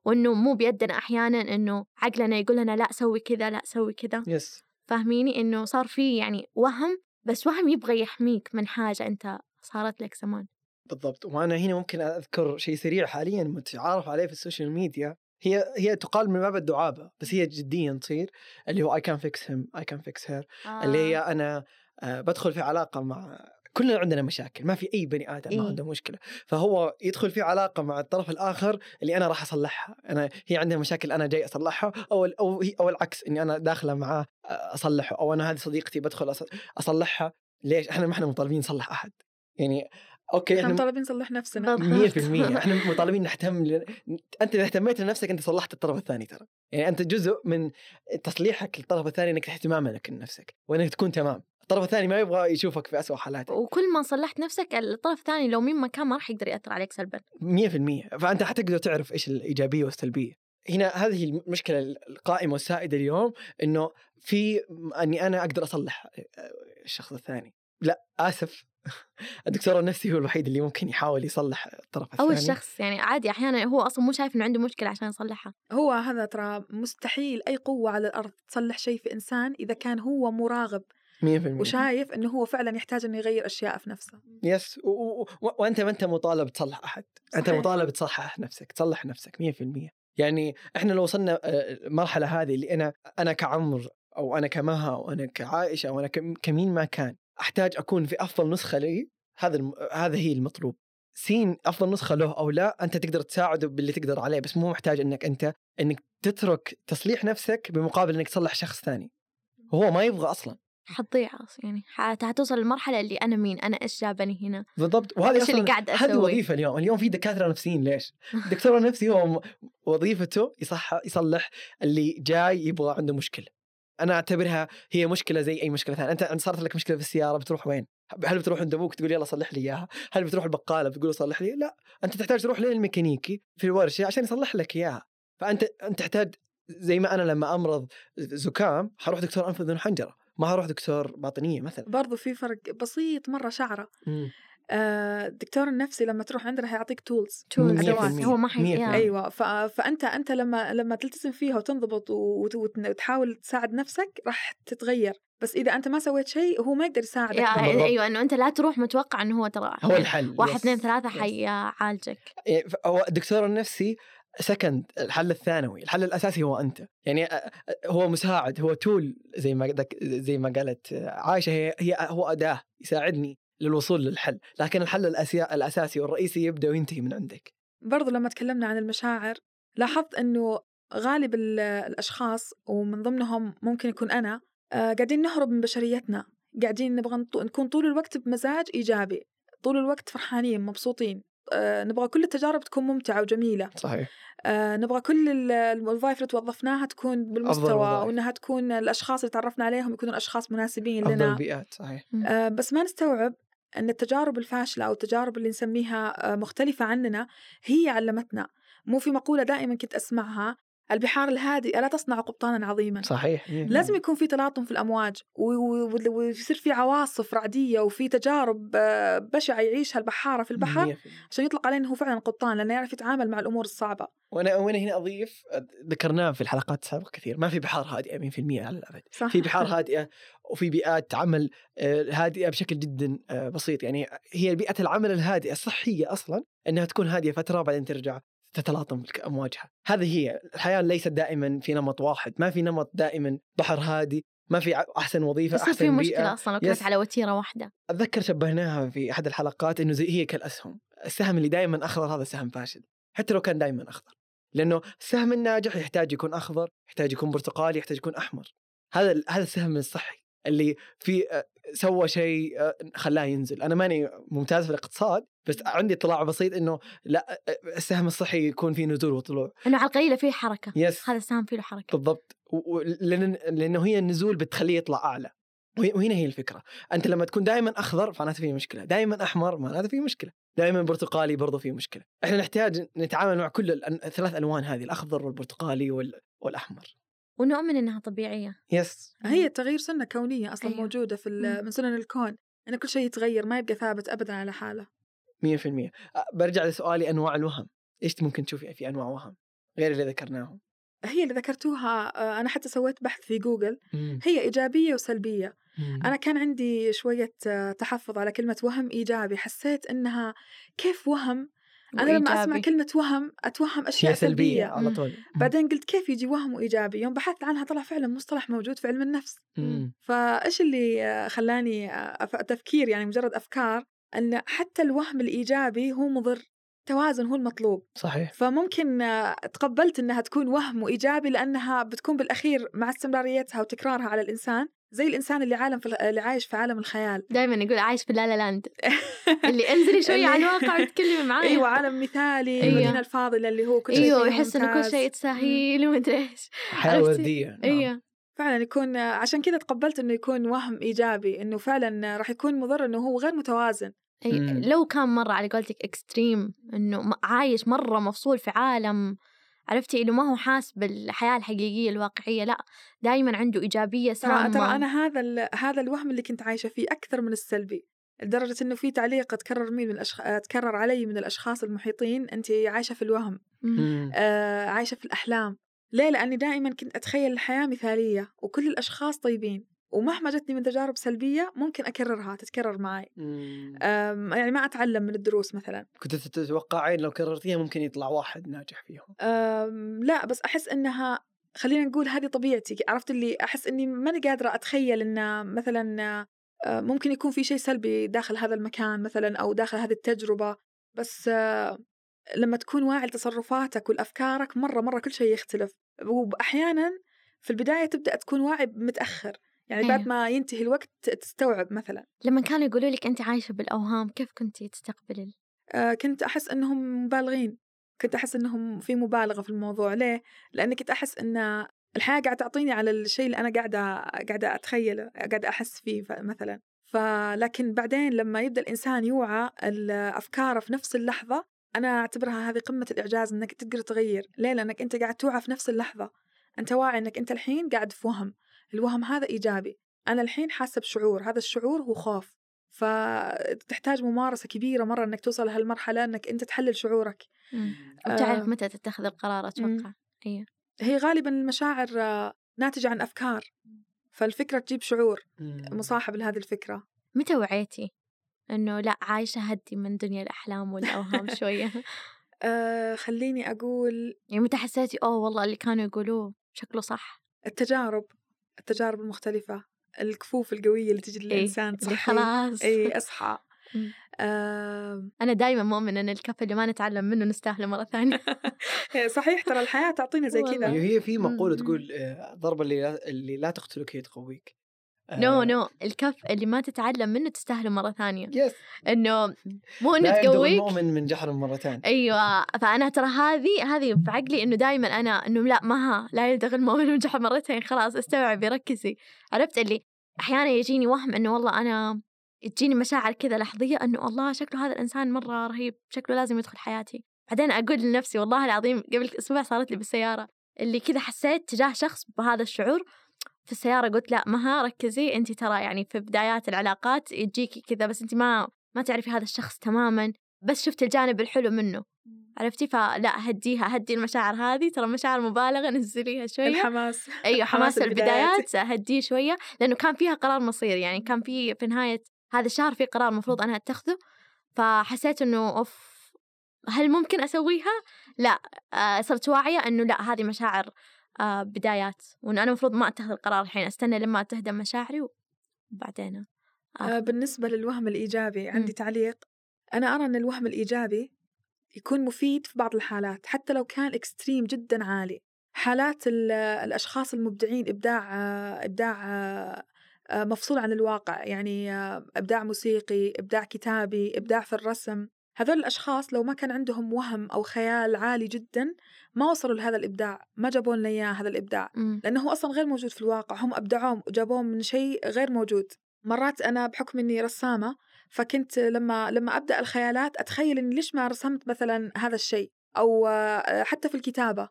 وإنه مو بيدنا أحيانا إنه عقلنا يقول لنا لا سوي كذا لا سوي كذا. yes فاهميني؟ إنه صار في يعني وهم بس وهم يبغى يحميك من حاجة أنت صارت لك زمان. بالضبط. وأنا هنا ممكن أذكر شيء سريع حاليا متعارف عليه في ال social media. هي هي تقال من باب الدعابه بس هي جديا تصير اللي هو I can fix him I can fix her اللي هي أنا آه بدخل في علاقة مع كلنا عندنا مشاكل ما في أي بني آدم ما إيه. عنده مشكلة. فهو يدخل في علاقة مع الطرف الآخر اللي أنا راح أصلحها. أنا هي عندها مشاكل أنا جاي أصلحها أو أو هي أو العكس إني أنا داخلة معاه أصلحه أو أنا هذه صديقتي بدخل أصلحها. ليش؟ إحنا ما إحنا مطالبين نصلح أحد. يعني أوكي إحنا مطالبين نصلح نفسنا. 100% إحنا مطالبين نهتم ل... أنت إذا اهتميت لنفسك أنت صلحت الطرف الثاني ترى. يعني أنت جزء من تصليحك للطرف الثاني إنك اهتمام لك لنفسك وإنك تكون تمام. الطرف الثاني ما يبغى يشوفك في أسوأ حالاتك وكل ما صلحت نفسك الطرف الثاني لو مين مكان ما راح يقدر يأثر عليك سلبا. 100% فأنت حتقدر تعرف إيش الإيجابية والسلبية. هنا هذه المشكلة القائمة والسائدة اليوم إنه في أني أنا أقدر أصلح الشخص الثاني. لا آسف. الدكتور النفسي هو الوحيد اللي ممكن يحاول يصلح الطرف الثاني. أو الشخص يعني عادي أحيانا هو أصلا مو شايف إنه عنده مشكلة عشان يصلحها. هو هذا ترى مستحيل أي قوة على الأرض تصلح شيء في إنسان إذا كان هو مراغب 100% وشايف إنه هو فعلا يحتاج إنه يغير أشياء في نفسه. يس و... و... وأنت ما انت مطالب تصلح أحد. صحيح. انت مطالب تصحح نفسك تصلح نفسك 100% يعني إحنا لو وصلنا المرحلة هذه اللي أنا أنا كعمر أو أنا كمها أو أنا كعائشة أو أنا كمين ما كان أحتاج أكون في أفضل نسخة لي هذا الم... هذا هي المطلوب. سين أفضل نسخة له أو لا أنت تقدر تساعده باللي تقدر عليه بس مو محتاج إنك أنت إنك تترك تصليح نفسك بمقابل إنك تصلح شخص ثاني. هو ما يبغى أصلا. حتضيع يعني حتوصل للمرحلة اللي أنا مين؟ أنا إيش جابني هنا؟ بالضبط وهذه أصلا اللي قاعد أسوي؟ هذه وظيفة اليوم اليوم في دكاترة نفسيين ليش؟ الدكتور النفسي هو وظيفته يصح يصلح اللي جاي يبغى عنده مشكلة. أنا أعتبرها هي مشكلة زي أي مشكلة ثانية. أنت صارت لك مشكلة في السيارة بتروح وين؟ هل بتروح عند أبوك تقول يلا صلح لي إياها؟ هل بتروح البقالة؟ بتقول صلح لي؟ لا. أنت تحتاج تروح للميكانيكي في الورشة عشان يصلح لك إياها. فأنت أنت تحتاج زي ما أنا لما أمرض زكام حروح دكتور انف اذن وحنجره ما حروح دكتور باطنية مثلا. برضو في فرق بسيط مرة شعرة. آه، الدكتور النفسي لما تروح عنده راح يعطيك تولز. المية. هو ما حي. المية. أيوه. فأنت أنت لما لما تلتزم فيها وتنضبط وت- وت- وتحاول تساعد نفسك راح تتغير بس إذا أنت ما سويت شيء هو ما يقدر يساعدك بالضبط. أيوه إنه أنت لا تروح متوقع إنه هو ترى هو الحل واحد. اثنين ثلاثة yes. حيعالجك إيه، هو الدكتور النفسي second الحل الثانوي الحل الأساسي هو أنت يعني هو مساعد هو tool زي ما زي ما قالت عايشة هي, هي هو أداة يساعدني للوصول للحل لكن الحل الأسي... الأساسي والرئيسي يبدأ وينتهي من عندك. برضو لما تكلمنا عن المشاعر لاحظت إنه غالب ال- الأشخاص ومن ضمنهم ممكن يكون أنا آه، قاعدين نهرب من بشريتنا قاعدين نبغى نكون طول الوقت بمزاج إيجابي طول الوقت فرحانين مبسوطين آه، نبغى كل التجارب تكون ممتعة وجميلة صحيح. آه، نبغى كل ال- الوظائف اللي توظفناها تكون بالمستوى. وإنها تكون الأشخاص اللي تعرفنا عليهم يكونون أشخاص مناسبين أفضل لنا. البيئات صحيح. آه، بس ما نستوعب أن التجارب الفاشلة أو التجارب اللي نسميها آه، مختلفة عننا هي علمتنا. مو في مقولة دائما كنت أسمعها البحار الهادئة لا تصنع قبطانا عظيما. صحيح مية في لازم. يكون في تلاطم في الأمواج ويصير في عواصف رعدية وفي تجارب آه، بشعة يعيشها البحارة في البحر. عشان يطلق عليه أنه هو فعلا قبطان لأنه يعرف يتعامل مع الأمور الصعبة. وأنا وأنا هنا أضيف ذكرناه في الحلقات السابقة كثير ما في بحار هادئة 100% على الأبد. صح. في بحار هادئة وفي بيئات عمل آه، هادئة بشكل جدا آه، بسيط. يعني هي بيئة العمل الهادئة الصحية أصلا إنها تكون هادئة فترة بعدين ترجع. تتلاطم امواجها هذه هي. الحياة ليست دائما في نمط واحد ما في نمط دائما بحر هادي ما في أحسن وظيفة في أحسن مشكلة بيئه أصلا لو كانت يس. على وتيرة واحدة. أتذكر شبهناها في أحد الحلقات إنه زي هي كالأسهم. السهم اللي دائما أخضر هذا سهم فاشل. حتى لو كان دائما أخضر. لأنه السهم الناجح يحتاج يكون أخضر يحتاج يكون برتقالي يحتاج يكون أحمر. هذا هذا السهم الصحي اللي في آه، سوى شيء آه، خلاه ينزل. أنا ماني ممتاز في الاقتصاد بس عندي اطلاع بسيط إنه لا السهم الصحي يكون فيه نزول وطلوع. إنه على القليلة فيه حركة. يس هذا السهم فيه له حركة. بالضبط. لأن لأنه هي النزول بتخليه يطلع أعلى. وهنا هي الفكرة. أنت لما تكون دائما أخضر معناته في مشكلة. دائما أحمر معناته في مشكلة. دائما برتقالي برضه في مشكلة. إحنا نحتاج نتعامل مع كل الثلاث ألوان هذه الأخضر والبرتقالي وال... والأحمر. ونؤمن إنها طبيعية. yes هي التغيير سنة كونية أصلا أيوة. موجودة في ال- مم. من سنن الكون. أن كل شيء يتغير ما يبقى ثابت أبدا على حاله. 100% أه، برجع لسؤالي أنواع الوهم. إيش ممكن تشوفي في أنواع وهم؟ غير اللي ذكرناهم. هي اللي ذكرتوها أنا حتى سويت بحث في جوجل. هي إيجابية وسلبية. أنا كان عندي شوية آه، تحفظ على كلمة وهم إيجابي. حسيت إنها كيف وهم أنا لما أسمع وإيجابي. كلمة وهم أتوهم أشياء هي سلبية سلبية. على مم. طول. بعدين قلت كيف يجي وهم وإيجابي؟ يوم بحثت عنها طلع فعلا مصطلح موجود في علم النفس. مم. فإيش اللي خلاني أف- تفكير يعني مجرد أفكار؟ أن حتى الوهم الإيجابي هو مضر توازن هو المطلوب. صحيح. فممكن تقبلت إنها تكون وهم وإيجابي لأنها بتكون بالأخير مع استمراريتها وتكرارها على الإنسان. زي الإنسان اللي عالم في اللي عايش في عالم الخيال دائما يقول عايش في لالا لاند اللي انزلي اللي- على الواقع وتكلمي معايا أيوه عالم مثالي أيوة. المدينة الفاضلة اللي هو كل شيء أيوه يحس إنه كل. شيء تساهيل ومدري إيش حياة؟ وردية نعم. أيوه فعلا يكون عشان كذا تقبلت إنه يكون وهم إيجابي إنه فعلا راح يكون مضر إنه هو غير متوازن أي. لو كان مرة على قولتك اكستريم إنه عايش مرة مفصول في عالم عرفتي إنه ما هو حاس بالحياة الحقيقية الواقعية لأ دائما عنده إيجابية ترى ترى أنا هذا ال- هذا الوهم اللي كنت عايشة فيه أكثر من السلبي لدرجة إنه في تعليق تكرر مين من الأشخ... آه، تكرر علي من الأشخاص المحيطين انت عايشة في الوهم. آه، عايشة في الأحلام ليه؟ لأني دائما كنت أتخيل الحياة مثالية وكل الأشخاص طيبين ومهما جتني من تجارب سلبية ممكن أكررها تتكرر معي يعني ما أتعلم من الدروس مثلا. كنت تتوقعين لو كررتيها ممكن يطلع واحد ناجح فيهم؟ لا بس أحس إنها خلينا نقول هذه طبيعتي عرفت اللي أحس إني ماني قادرة أتخيل إن مثلا ممكن يكون في شيء سلبي داخل هذا المكان مثلا أو داخل هذه التجربة. بس لما تكون واعي لتصرفاتك والأفكارك مرة مرة كل شيء يختلف. وأحيانا في البداية تبدأ تكون واعي متأخر. يعني بعد أيوة. ما ينتهي الوقت تستوعب مثلا. لما كانوا يقولوا لك انت عايشة بالأوهام كيف كنتي تستقبلي آه، كنت أحس إنهم مبالغين. كنت أحس إنهم في مبالغة في الموضوع. ليه؟ لأني كنت أحس إن الحياة قاعدة تعطيني على الشيء اللي أنا قاعدة قاعدة أتخيله قاعدة أحس فيه مثلا. فلكن بعدين لما يبدأ الإنسان يوعى افكاره في نفس اللحظة أنا أعتبرها هذه قمة الإعجاز إنك تقدر تغير. ليه؟ لأنك أنت قاعد توعى في نفس اللحظة. أنت واعي إنك أنت الحين قاعد في وهم. الوهم هذا إيجابي أنا الحين حاسة بشعور هذا الشعور هو خوف فتحتاج ممارسة كبيرة مرة إنك توصل لهالمرحلة إنك أنت تحلل شعورك. مم. وتعرف آه. متى تتخذ القرار أتوقع. أيوه. هي غالبا المشاعر آه، ناتجة عن أفكار فالفكرة تجيب شعور. مصاحب لهذه الفكرة. متى وعيتي إنه لا عايشة هدي من دنيا الأحلام والأوهام شوية؟ أه خليني أقول يعني متى حسيتي أوه والله اللي كانوا يقولوه شكله صح؟ التجارب. التجارب المختلفة الكفوف القوية اللي تجي للإنسان اللي تصحي خلاص إي أصحى مم. آه أنا دائما مؤمنة إن الكف اللي ما نتعلم منه نستاهله مرة ثانية صحيح ترى الحياة تعطينا زي. كذا هي في مقولة مم. تقول آه، ضربة اللي لا, اللي لا تقتلك هي تقويك no آه، no الكف اللي ما تتعلم منه تستاهله مرة ثانية. yes إنه مو انه تقويك. المؤمن من جحر مرتين أيوه فأنا ترى هذه هذه في عقلي إنه دائما أنا إنه لا ما ها لا يلدغ المؤمن من جحر مرتين خلاص استوعبي ركزي. عرفت اللي أحيانا يجيني وهم إنه والله أنا تجيني مشاعر كذا لحظية إنه الله شكله هذا الإنسان مرة رهيب شكله لازم يدخل حياتي. بعدين أقول لنفسي والله العظيم قبل أسبوع صارت لي بالسيارة اللي كذا حسيت تجاه شخص بهذا الشعور في السيارة قلت لا مها ركزي. انت ترى يعني في بدايات العلاقات يجيكي كذا بس انت ما ما تعرفي هذا الشخص تماما بس شفت الجانب الحلو منه. عرفتي؟ فلا هديها هدي المشاعر هذه. ترى مشاعر مبالغة نزليها شوية. الحماس. أيوه حماس البدايات. هديه شوية لأنه كان فيها قرار مصير. يعني كان في في نهاية هذا الشهر في قرار مفروض أنا أتخذه فحسيت إنه أوف هل ممكن أسويها؟ لا. آه صرت واعية إنه لا هذه مشاعر بدايات. وإنه أنا المفروض ما أتخذ القرار الحين أستنى لما تهدم مشاعري وبعدين آه آخذ. بالنسبة للوهم الإيجابي عندي مم. تعليق. أنا أرى أن الوهم الإيجابي يكون مفيد في بعض الحالات حتى لو كان اكستريم جدا عالي. حالات ال- الأشخاص المبدعين إبداع آه، إبداع آه، آه، مفصول عن الواقع. يعني آه، إبداع موسيقي إبداع كتابي إبداع في الرسم. هذول الأشخاص لو ما كان عندهم وهم أو خيال عالي جدا ما وصلوا لهذا الإبداع ما جابوا لنا إياه هذا الإبداع. مم. لأنه هو أصلا غير موجود في الواقع هم أبدعوه وجابوه من شيء غير موجود. مرات أنا بحكم إني رسامة فكنت لما لما أبدأ الخيالات أتخيل إني ليش ما رسمت مثلا هذا الشيء؟ أو آه، حتى في الكتابة.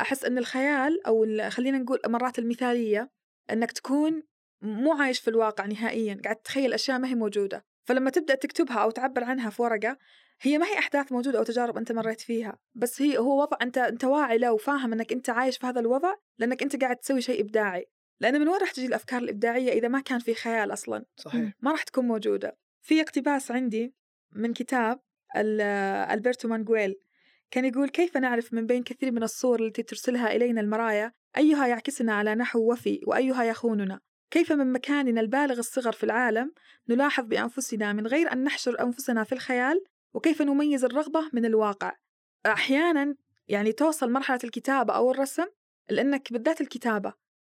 أحس إن الخيال أو خلينا نقول مرات المثالية إنك تكون مو عايش في الواقع نهائيا قاعد تتخيل أشياء ما هي موجودة. فلما تبدأ تكتبها أو تعبر عنها في ورقة هي ما هي أحداث موجودة أو تجارب أنت مريت فيها بس هي هو وضع أنت أنت واعي له وفاهم إنك أنت عايش في هذا الوضع لأنك أنت قاعد تسوي شيء إبداعي. لأن من وين راح تجي الأفكار الإبداعية إذا ما كان في خيال أصلا؟ صحيح. ما راح تكون موجودة. في اقتباس عندي من كتاب ال- ألبرتو مانغويل كان يقول كيف نعرف من بين كثير من الصور التي ترسلها إلينا المرايا أيها يعكسنا على نحو وفي وأيها يخوننا؟ كيف من مكاننا البالغ الصغر في العالم نلاحظ بأنفسنا من غير أن نحشر أنفسنا في الخيال؟ وكيف نميز الرغبة من الواقع. أحيانا يعني توصل مرحلة الكتابة أو الرسم لأنك بالذات الكتابة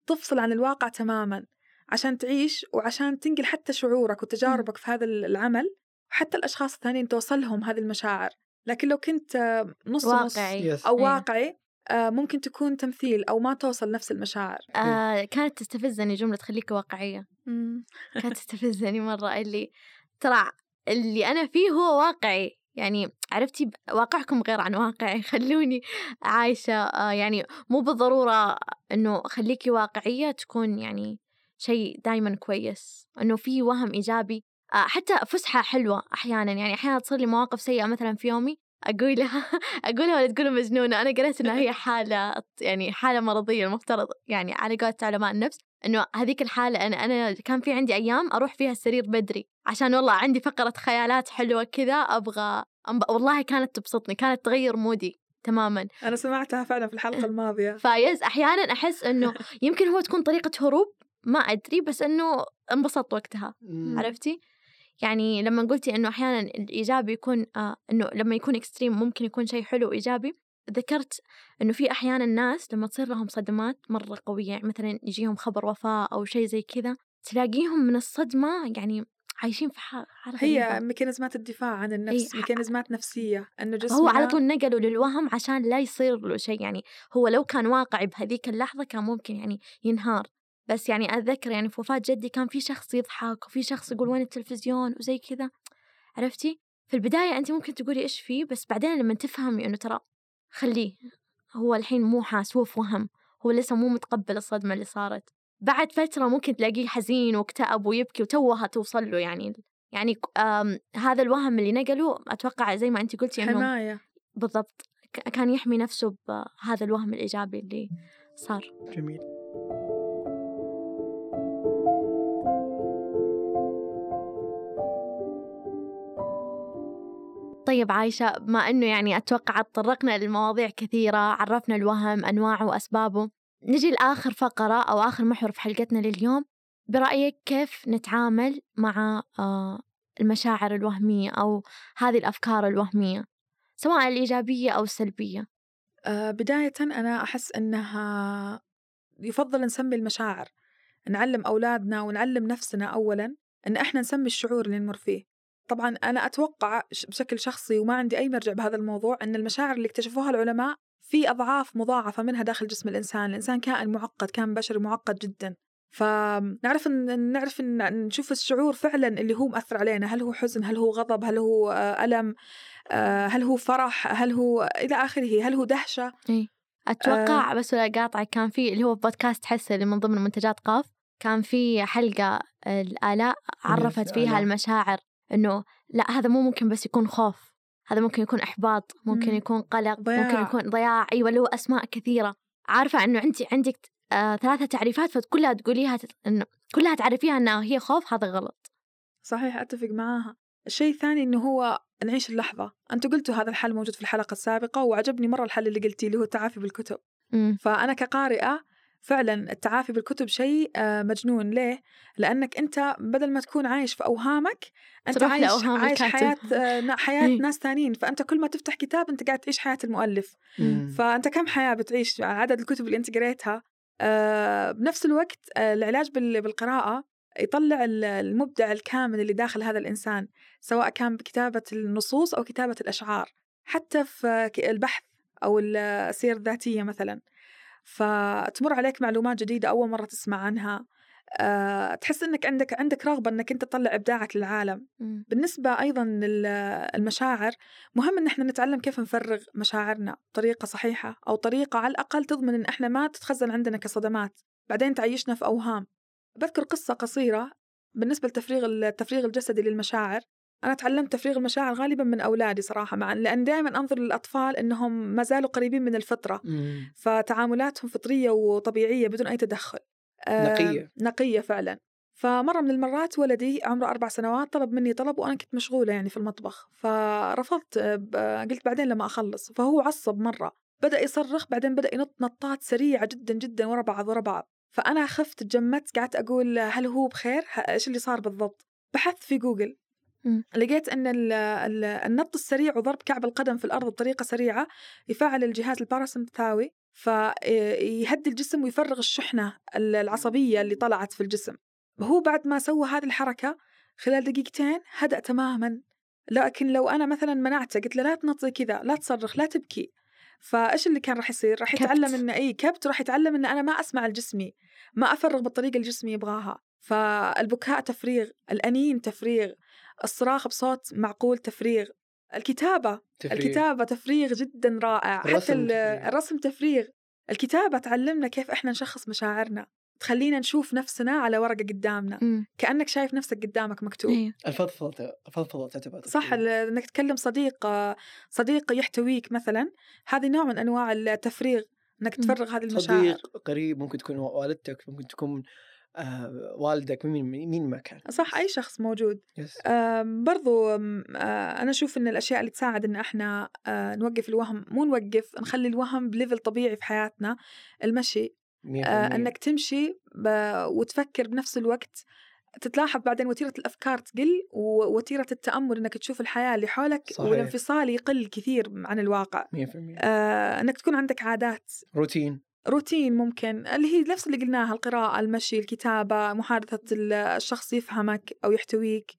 تفصل عن الواقع تماما عشان تعيش وعشان تنقل حتى شعورك وتجاربك في هذا العمل حتى الأشخاص الثانيين توصلهم هذه المشاعر. لكن لو كنت آه، نص نص واقعي. يس أو أيوة. واقعي آه، ممكن تكون تمثيل أو ما توصل نفس المشاعر. آه كانت تستفزني جملة خليكي واقعية. كانت تستفزني مرة اللي ترى اللي أنا فيه هو واقعي. يعني عرفتي واقعكم غير عن واقعي. خلوني عايشة آه يعني مو بالضرورة إنه خليكي واقعية تكون يعني شيء دايما كويس. إنه في وهم إيجابي. آه حتى فسحة حلوة أحيانا. يعني أحيانا تصير لي مواقف سيئة مثلا في يومي أقولها أقولها ولا تقولوا مجنونة أنا قريت إنها هي حالة يعني حالة مرضية المفترض يعني على قولة علماء النفس إنه هذيك الحالة أنا أنا كان في عندي أيام أروح فيها السرير بدري عشان والله عندي فقرة خيالات حلوة كذا أبغى. والله كانت تبسطني كانت تغير مودي تماما أنا سمعتها فعلا في الحلقة الماضية فيز أحيانا أحس إنه يمكن هو تكون طريقة هروب ما أدري بس إنه انبسطت وقتها. عرفتي يعني لما قلتي إنه أحيانا الإيجابي يكون آه إنه لما يكون extreme ممكن يكون شيء حلو وإيجابي ذكرت إنه في أحيانا الناس لما تصير لهم صدمات مرة قوية يعني مثلا يجيهم خبر وفاة أو شيء زي كذا تلاقيهم من الصدمة يعني عايشين في حالة هي. ميكانيزمات الدفاع عن النفس ميكانيزمات نفسية أنه جسمنا هو على طول نقلوا للوهم عشان لا يصير له شيء يعني هو لو كان واقعي بهذيك اللحظة كان ممكن يعني ينهار بس يعني أتذكر يعني في وفاة جدي كان في شخص يضحك وفي شخص يقول وين التلفزيون؟ وزي كذا. عرفتي؟ في البداية أنت ممكن تقولي إيش فيه بس بعدين لما تفهمي إنه ترى خليه. هو الحين مو حاس هو في وهم. هو لسه مو متقبل الصدمة اللي صارت. بعد فترة ممكن تلاقيه حزين واكتئب ويبكي وتوها توصل له يعني يعني هذا الوهم اللي نقله أتوقع زي ما أنت قلتي إنه حماية. بالضبط. كان يحمي نفسه بهذا الوهم الإيجابي اللي صار. جميل. طيب عايشة بما أنه يعني أتوقع تطرقنا لمواضيع كثيرة عرفنا الوهم أنواعه وأسبابه. نجي لآخر فقرة أو آخر محور في حلقتنا لليوم. برأيك كيف نتعامل مع آه، المشاعر الوهمية أو هذه الأفكار الوهمية؟ سواء الإيجابية أو السلبية؟ آه، بداية أنا أحس أنها يفضل نسمي المشاعر نعلم أولادنا ونعلم نفسنا أولا أن إحنا نسمي الشعور اللي نمر فيه. طبعا أنا أتوقع بشكل شخصي وما عندي أي مرجع بهذا الموضوع أن المشاعر اللي اكتشفوها العلماء في أضعاف مضاعفة منها داخل جسم الإنسان. الإنسان كائن معقد كائن بشري معقد جدا. فنعرف إن نعرف إن نشوف الشعور فعلا اللي هو مأثر علينا. هل هو حزن؟ هل هو غضب؟ هل هو آه، ألم؟ آه، هل هو فرح؟ هل هو إلى آخره؟ هل هو دهشة؟ أتوقع آه. بس ولا قاطعك كان في اللي هو بودكاست حسة اللي من ضمن منتجات قاف كان في حلقة الآلاء عرفت فيها. المشاعر. إنه لا هذا مو ممكن بس يكون خوف. هذا ممكن يكون إحباط ممكن مم. يكون قلق ضياع. ممكن يكون ضياع. أيوة اللي هو أسماء كثيرة. عارفة إنه أنت عندك آه ثلاثة تعريفات فكلها تقوليها تت... إنه كلها تعرفيها إنها هي خوف هذا غلط. صحيح أتفق معاها. الشيء الثاني إنه هو نعيش اللحظة. أنتوا قلتوا هذا الحل موجود في الحلقة السابقة وعجبني مرة الحل اللي قلتيه اللي هو التعافي بالكتب. مم. فأنا كقارئة فعلا التعافي بالكتب شيء آه، مجنون ليه؟ لأنك أنت بدل ما تكون عايش في أوهامك أنت تروح عايش, لأوهام عايش الكاتب. حياة آه، حياة إيه. ناس تانيين فأنت كل ما تفتح كتاب أنت قاعد تعيش حياة المؤلف مم. فأنت كم حياة بتعيش عدد الكتب اللي أنت قريتها آه، بنفس الوقت آه، العلاج بال- بالقراءة يطلع ال- المبدع الكامل اللي داخل هذا الإنسان سواء كان بكتابة النصوص أو كتابة الأشعار حتى في البحث أو السير الذاتية مثلا فتمر عليك معلومات جديدة أول مرة تسمع عنها. أه تحس إنك عندك عندك رغبة إنك أنت تطلع إبداعك للعالم. مم. بالنسبة أيضا للمشاعر مهم إن إحنا نتعلم كيف نفرغ مشاعرنا بطريقة صحيحة أو طريقة على الأقل تضمن إن إحنا ما تتخزن عندنا كصدمات. بعدين تعيشنا في أوهام. بذكر قصة قصيرة بالنسبة لتفريغ التفريغ الجسدي للمشاعر. أنا تعلمت تفريغ المشاعر غالبا من أولادي صراحة مع لأن دائما أنظر للأطفال إنهم ما زالوا قريبين من الفطرة. مم. فتعاملاتهم فطرية وطبيعية بدون أي تدخل. آه، نقية. نقية فعلا. فمرة من المرات ولدي عمره أربع سنوات طلب مني طلب وأنا كنت مشغولة يعني في المطبخ. فرفضت آه، قلت بعدين لما أخلص. فهو عصب مرة. بدأ يصرخ بعدين بدأ ينط نطات سريعة جدا جدا ورا بعض ورا بعض. فأنا خفت تجمدت قعدت أقول هل هو بخير؟ إيش اللي صار بالضبط؟ بحثت في جوجل. لقيت أن ال- ال- النط السريع وضرب كعب القدم في الأرض بطريقة سريعة يفعل الجهاز الباراسمبثاوي فيهدي الجسم ويفرغ الشحنة ال- العصبية اللي طلعت في الجسم. هو بعد ما سوى هذه الحركة خلال دقيقتين هدأ تماما. لكن لو أنا مثلا منعته قلت له لا تنط زي كذا لا تصرخ لا تبكي. فإيش اللي كان راح يصير؟ راح. يتعلم انه إي كبت راح يتعلم إن أنا ما أسمع لجسمي ما أفرغ بالطريقة اللي جسمي يبغاها. فالبكاء تفريغ الأنين تفريغ الصراخ بصوت معقول تفريغ الكتابة تفريغ. الكتابة تفريغ جدا رائع حتى الرسم ال- تفريغ. الرسم تفريغ الكتابة تعلمنا كيف إحنا نشخص مشاعرنا تخلينا نشوف نفسنا على ورقة قدامنا مم. كأنك شايف نفسك قدامك مكتوب أيوة. الفضفضة الفضفضة تعتبر صح. ال- إنك تكلم صديق صديق يحتويك مثلا هذه نوع من أنواع التفريغ إنك مم. تفرغ هذه المشاعر صديق قريب ممكن تكون والدتك ممكن تكون آه والدك مين مين ما كان صح أي شخص موجود. yes أم، برضو آه، أنا أشوف إن الأشياء اللي تساعد إن إحنا آه، نوقف الوهم مو نوقف نخلي الوهم ب level طبيعي في حياتنا المشي. آه،. إنك تمشي وتفكر بنفس الوقت تتلاحظ بعدين وتيرة الأفكار تقل ووتيرة التأمل إنك تشوف الحياة اللي حولك صحيح. والانفصال يقل كثير عن الواقع. مية في المية. آه، إنك تكون عندك عادات. روتين روتين ممكن اللي هي نفس اللي قلناها القراءة المشي الكتابة محادثة ال- الشخص يفهمك أو يحتويك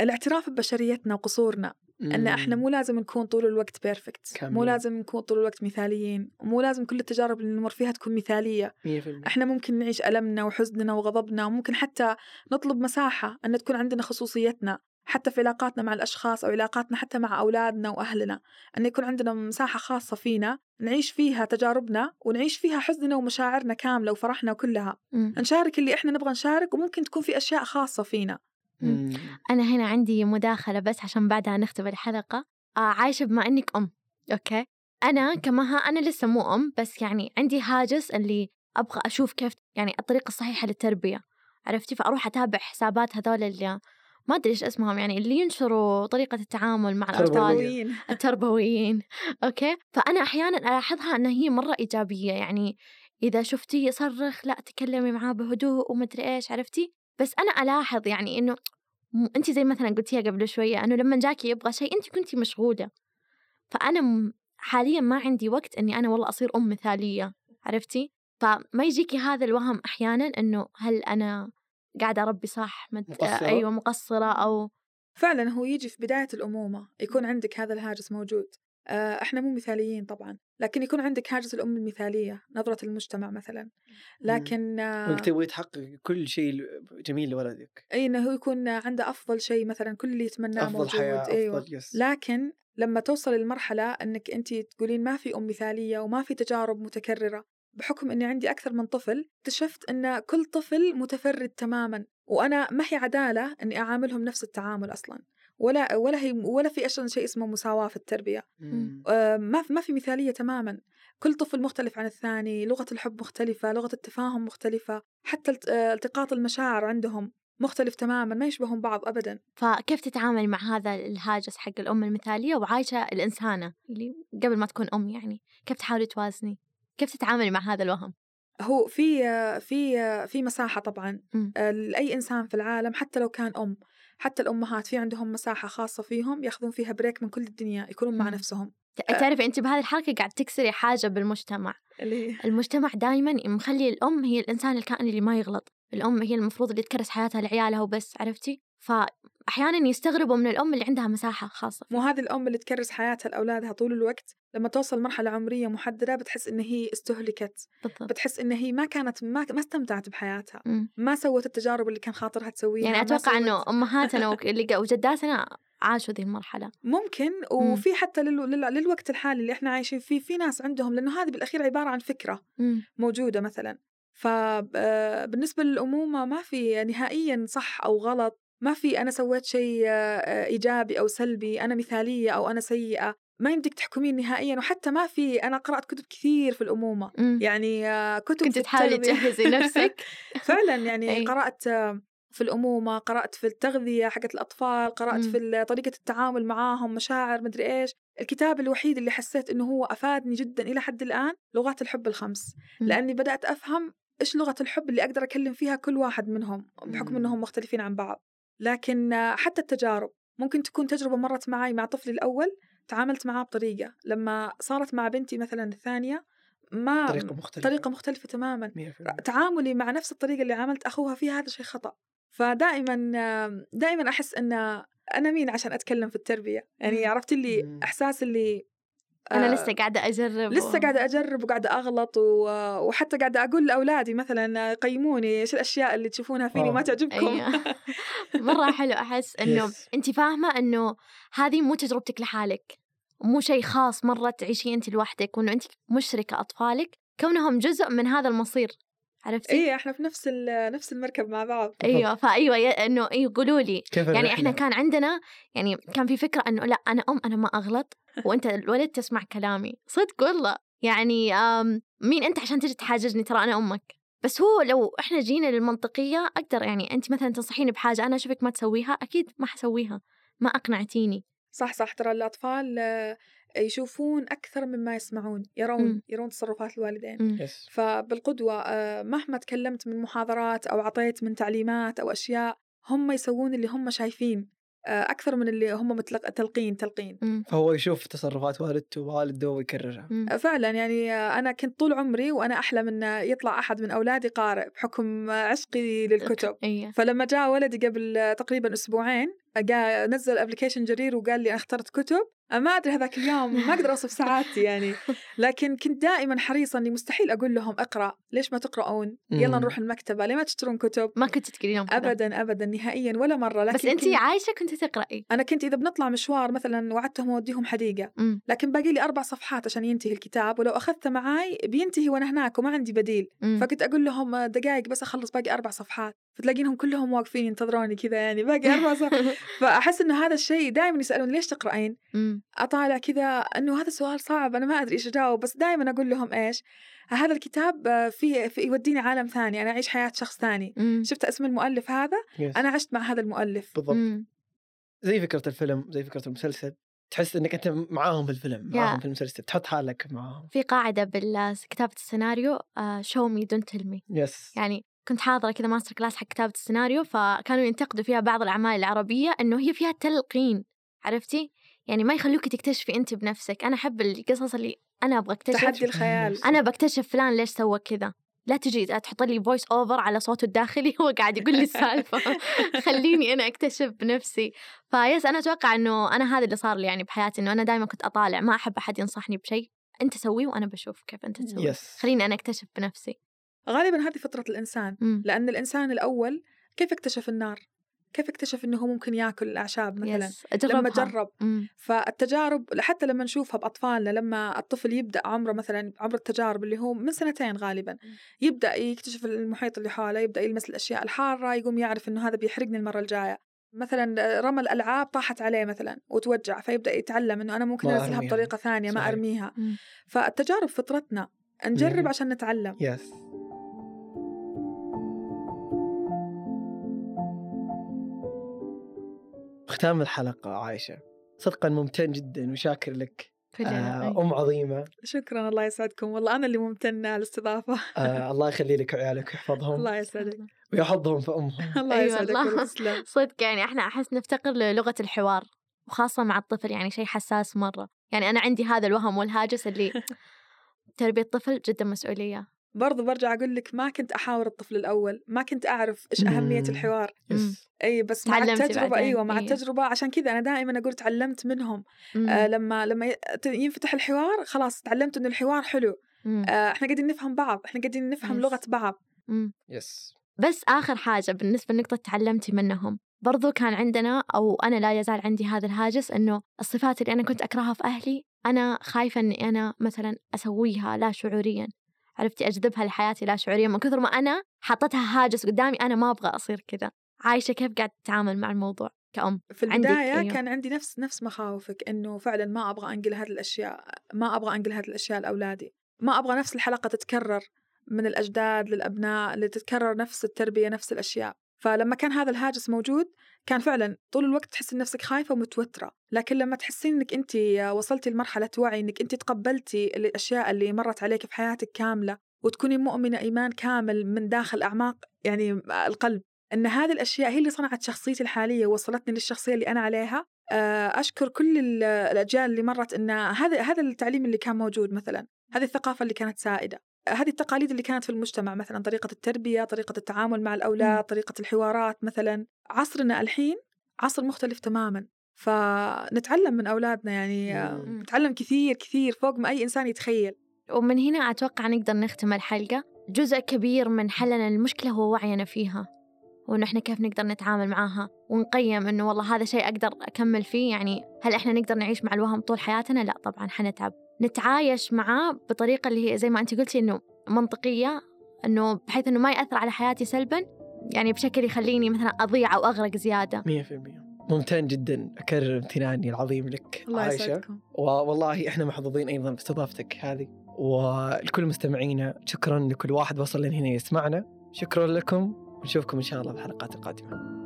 الاعتراف ببشريتنا وقصورنا إن إحنا مو لازم نكون طول الوقت perfect مو. لازم نكون طول الوقت مثاليين ومو لازم كل التجارب اللي نمر فيها تكون مثالية. 100% إحنا ممكن نعيش ألمنا وحزننا وغضبنا وممكن حتى نطلب مساحة إن تكون عندنا خصوصيتنا. حتى في علاقاتنا مع الأشخاص أو علاقاتنا حتى مع أولادنا وأهلنا أن يكون عندنا مساحة خاصة فينا نعيش فيها تجاربنا ونعيش فيها حزننا ومشاعرنا كاملة وفرحنا كلها. مم. نشارك اللي إحنا نبغى نشارك وممكن تكون في أشياء خاصة فينا. مم. أنا هنا عندي مداخلة بس عشان بعدها نختم الحلقة. آه عايشة بما إنك أم أوكي؟ أنا كمها أنا لسه مو أم بس يعني عندي هاجس اللي أبغى أشوف كيف يعني الطريقة الصحيحة للتربية عرفتي؟ فأروح أتابع حسابات هذول اللي ما أدري إيش اسمهم يعني اللي ينشروا طريقة التعامل مع الأطفال. تربويين. التربويين. أوكي؟ فأنا أحيانا ألاحظها أنها هي مرة إيجابية يعني إذا شفتيه يصرخ لا تكلمي معاه بهدوء ومدري إيش عرفتي؟ بس أنا ألاحظ يعني إنه أنت زي مثلا قلتيها قبل شوية إنه لما جاكي يبغى شيء أنت كنتي مشغولة. فأنا حاليا ما عندي وقت إني أنا والله أصير أم مثالية عرفتي؟ فما يجيكي هذا الوهم أحيانا إنه هل أنا قاعدة أربي صح مد... مقصرة؟ أيوة مقصرة أو فعلا هو يجي في بداية الأمومة يكون عندك هذا الهاجس موجود. آه، إحنا مو مثاليين طبعا لكن يكون عندك هاجس الأم المثالية نظرة المجتمع مثلا. لكن آه، تبغي تحقق كل شيء جميل لولدك. إي إنه هو يكون عنده أفضل شيء مثلا كل اللي يتمناه أفضل موجود حياة إيوه. أفضل يس. لكن لما توصل للمرحلة إنك أنت تقولين ما في أم مثالية وما في تجارب متكررة بحكم إني عندي أكثر من طفل اكتشفت إن كل طفل متفرد تماما وأنا ما هي عدالة إني أعاملهم نفس التعامل أصلا ولا ولا هي ولا في أصلا شيء اسمه مساواة في التربية. مم. آه، ما في ما في مثالية تماما. كل طفل مختلف عن الثاني لغة الحب مختلفة لغة التفاهم مختلفة حتى الت- آه، التقاط المشاعر عندهم مختلف تماما ما يشبهون بعض أبدا. فكيف تتعامل مع هذا الهاجس حق الأم المثالية وعايشة الإنسانة اللي قبل ما تكون أم يعني؟ كيف تحاولي توازني؟ كيف تتعاملي مع هذا الوهم؟ هو في آه، في آه، في مساحة طبعا. مم. آه، لأي إنسان في العالم حتى لو كان أم حتى الأمهات في عندهم مساحة خاصة فيهم ياخذون فيها بريك من كل الدنيا يكونون مع مم. نفسهم. تعرفي أنت بهذه الحلقة قاعد تكسري حاجة بالمجتمع. اللي المجتمع دائما مخلي الأم هي الإنسان الكائن اللي ما يغلط. الأم هي المفروض اللي تكرس حياتها لعيالها وبس عرفتي؟ فأحيانا يستغربوا من الأم اللي عندها مساحة خاصة. مو هذه الأم اللي تكرس حياتها لأولادها طول الوقت؟ لما توصل مرحلة عمرية محددة بتحس إن هي استهلكت بالضبط. بتحس إن هي ما كانت ما, ما استمتعت بحياتها مم. ما سوت التجارب اللي كان خاطرها تسويها يعني أتوقع سوت- أنه أمهاتنا وجداتنا عاشوا ذي المرحلة. ممكن وفي حتى لل... لل... للوقت الحالي اللي إحنا عايشين فيه في ناس عندهم لأنه هذه بالأخير عبارة عن فكرة مم. موجودة مثلا. فبالنسبة للأمومة ما في نهائيا صح أو غلط ما في أنا سويت شيء آه، إيجابي أو سلبي أنا مثالية أو أنا سيئة ما يمديك تحكمين نهائيا وحتى ما في أنا قرأت كتب كثير في الأمومة مم. يعني آه، كتب كنت تحاولي. تجهزي نفسك فعلا يعني أي. قرأت آه، في الأمومة قرأت في التغذية حقت الأطفال قرأت مم. في طريقة التعامل معاهم مشاعر مدري إيش الكتاب الوحيد اللي حسيت إنه هو أفادني جدا إلى حد الآن لغات الحب الخمس مم. لأني بدأت أفهم إيش لغة الحب اللي أقدر أكلم فيها كل واحد منهم بحكم مم. إنهم مختلفين عن بعض لكن حتى التجارب ممكن تكون تجربة مرت معي مع طفلي الأول تعاملت معاه بطريقة لما صارت مع بنتي مثلا الثانية ما طريقة مختلفة. طريقة مختلفة تماما. 100% تعاملي مع نفس الطريقة اللي عاملت أخوها فيها هذا شيء خطأ. فدائما دائما أحس أن أنا مين عشان أتكلم في التربية؟ يعني. عرفت اللي. إحساس اللي أنا آه، لسه قاعدة أجرب لسه و- قاعدة أجرب وقاعدة أغلط و... وحتى قاعدة أقول لأولادي مثلا قيموني إيش الأشياء اللي تشوفونها فيني ما. تعجبكم أيوة. مرة حلو أحس إنه Yes. أنت فاهمة إنه هذه مو تجربتك لحالك مو شيء خاص مرة تعيشيه أنت لوحدك وإنه أنت مشركة أطفالك كونهم جزء من هذا المصير عرفتي؟ إيه إحنا في نفس ال... نفس المركب مع بعض. أيوه فأيوة إنه أيوه قولوا لي. يعني؟ إحنا كان عندنا يعني كان في فكرة إنه لأ أنا أم أنا ما أغلط وأنت الولد تسمع كلامي. صدق والله. يعني مين أنت عشان تجي تحاججني؟ ترى أنا أمك. بس هو لو إحنا جينا للمنطقية أقدر يعني أنت مثلا تنصحيني بحاجة أنا أشوفك ما تسويها أكيد ما حسويها. ما أقنعتيني. صح صح. ترى الأطفال يشوفون أكثر مما يسمعون يرون مم. يرون تصرفات الوالدين مم. يس فبالقدوة آه، مهما تكلمت من محاضرات أو عطيت من تعليمات أو أشياء هم يسوون اللي هم شايفين آه، أكثر من اللي هم متلق... تلقين تلقين مم. فهو يشوف تصرفات والدته ووالده ويكررها مم. آه، فعلا يعني أنا كنت طول عمري وأنا أحلم أن يطلع أحد من أولادي قارئ بحكم عشقي للكتب أيوه فلما جاء ولدي قبل تقريبا أسبوعين نزل ابلكيشن جرير وقال لي أنا اخترت كتب ما أدري هذاك اليوم ما أقدر أوصف سعادتي يعني. لكن كنت دائما حريصه اني مستحيل أقول لهم اقرأ ليش ما تقرؤون يلا مم. نروح المكتبة ليه ما تشترون كتب ما كنت كذا. ابدا ابدا نهائيا ولا مرة لكن بس انت كنت- عايشة كنت تقرأي أنا كنت إذا بنطلع مشوار مثلا وعدتهم أوديهم حديقة أمم، لكن باقي لي أربع صفحات عشان ينتهي الكتاب ولو أخذته معاي بينتهي وأنا هناك وما عندي بديل أمم. فكنت أقول لهم دقائق بس أخلص باقي أربع صفحات فتلاقينهم كلهم واقفين ينتظروني كذا يعني باقي أربع صفحات فأحس إنه هذا الشيء دائما يسالون ليش تقرأين؟ أمم، أطالع كذا إنه هذا سؤال صعب أنا ما أدري إيش أجاوب بس دائما أقول لهم إيش؟ هذا الكتاب آه، فيه في يوديني عالم ثاني أنا أعيش حياة شخص ثاني. أمم، شفت اسم المؤلف هذا؟ yes. أنا عشت مع هذا المؤلف. بالضبط. أمم. زي فكرة الفيلم زي فكرة المسلسل. تحس إنك أنت معاهم في الفيلم معاهم يا. في المسلسل. تحط حالك معاهم. في قاعدة بالكتابة السيناريو شو مي دون تلمي yes يعني كنت حاضرة كذا master class حق كتابة السيناريو فكانوا ينتقدوا فيها بعض الأعمال العربية إنه هي فيها تلقين عرفتي؟ يعني ما يخلوك تكتشفي أنت بنفسك. أنا أحب القصص اللي أنا أبغى أكتشف. تحدي الخيال. أنا بكتشف فلان ليش سوى كذا. لا تجي تحط لي voice over على صوته الداخلي هو قاعد يقول لي السالفة. خليني أنا أكتشف بنفسي. فيس أنا أتوقع إنه أنا هذا اللي صار لي يعني بحياتي إنه أنا دائما كنت أطالع. ما أحب أحد ينصحني بشيء. أنت سويه وأنا بشوف كيف أنت تسوي yes خليني أنا أكتشف بنفسي. غالبا هذه فطرة الإنسان. مم. لأن الإنسان الأول كيف اكتشف النار؟ كيف اكتشف إنه هو ممكن ياكل الأعشاب مثلا؟ يس أجربها. لما جرب مم. فالتجارب حتى لما نشوفها بأطفالنا لما الطفل يبدأ عمره مثلا عمر التجارب اللي هو من سنتين غالبا يبدأ يكتشف المحيط اللي حوله يبدأ يلمس الأشياء الحارة يقوم يعرف إنه هذا بيحرقني المرة الجاية مثلا رمى الالعاب طاحت عليه مثلا وتوجع فيبدأ يتعلم إنه أنا ممكن ما انزلها أرميها. بطريقة ثانية ما صحيح. أرميها مم. فالتجارب فطرتنا نجرب مم. عشان نتعلم يس ختام الحلقة عايشة. صدقا ممتن جدا وشاكر لك. آه أي. أم عظيمة. شكرا الله يسعدكم. والله أنا اللي ممتنة على الاستضافة. آه الله يخلي لك وعيالك ويحفظهم الله يسعدك. ويحضهم في أمهم. الله أي يسعدك صدق يعني إحنا أحس نفتقر للغة الحوار وخاصة مع الطفل يعني شيء حساس مرة. يعني أنا عندي هذا الوهم والهاجس اللي تربية طفل جدا مسؤولية. برضو برجع أقول لك ما كنت أحاور الطفل الأول ما كنت أعرف إيش أهمية مم. الحوار yes إي بس مع التجربة بعدين، أيوه مع إيه. التجربة عشان كذا أنا دائما أقول تعلمت منهم مم. آه لما لما ينفتح الحوار خلاص تعلمت إنه الحوار حلو مم. آه إحنا قاعدين نفهم بعض إحنا قاعدين نفهم yes. لغة بعض مم. يس بس آخر حاجة بالنسبة لنقطة تعلمتي منهم برضو كان عندنا أو أنا لا يزال عندي هذا الهاجس أنه الصفات اللي أنا كنت أكرهها في أهلي أنا خايفة أني أنا مثلا أسويها لا شعوريا عرفتي أجذبها لحياتي لا شعوريا من كثر ما أنا حطيتها هاجس قدامي أنا ما أبغى أصير كذا. عايشة كيف قاعد تتعامل مع الموضوع كأم؟ في عندك، البدايه أيوه. كان عندي نفس نفس مخاوفك إنه فعلا ما أبغى أنقل هذه الأشياء ما أبغى أنقل هذه الأشياء لأولادي. ما أبغى نفس الحلقة تتكرر من الأجداد للأبناء اللي تتكرر نفس التربية نفس الأشياء. فلما كان هذا الهاجس موجود كان فعلا طول الوقت تحس نفسك خايفة ومتوترة. لكن لما تحسين إنك انت وصلتي لمرحلة وعي إنك انت تقبلتي الأشياء اللي مرت عليك في حياتك كاملة وتكوني مؤمنة إيمان كامل من داخل أعماق يعني القلب إن هذه الأشياء هي اللي صنعت شخصيتي الحالية ووصلتني للشخصية اللي أنا عليها آه، أشكر كل ال- الأجيال اللي مرت إن هذا هذا التعليم اللي كان موجود مثلا هذه الثقافة اللي كانت سائدة. هذه التقاليد اللي كانت في المجتمع مثلا طريقة التربية طريقة التعامل مع الأولاد مم. طريقة الحوارات مثلا عصرنا الحين عصر مختلف تماما فنتعلم من أولادنا يعني آه، مم. نتعلم كثير كثير فوق ما أي إنسان يتخيل ومن هنا أتوقع نقدر نختم الحلقة جزء كبير من حلنا للمشكلة هو وعينا فيها وإنه إحنا كيف نقدر نتعامل معاها ونقيم إنه والله هذا شيء أقدر أكمل فيه يعني هل إحنا نقدر نعيش مع الوهم طول حياتنا؟ لا طبعا حنتعب نتعايش معاه بطريقة اللي هي زي ما أنت قلتي إنه منطقية إنه بحيث إنه ما يأثر على حياتي سلبا يعني بشكل يخليني مثلا أضيع أو أغرق زيادة. 100% ممتن جدا. أكرر امتناني العظيم لك الله عايشة. يسعدكم. والله إحنا محظوظين أيضا باستضافتك هذه. ولكل مستمعينا شكرا لكل واحد وصل لهنا يسمعنا. شكرا لكم. ونشوفكم إن شاء الله بالحلقات القادمة.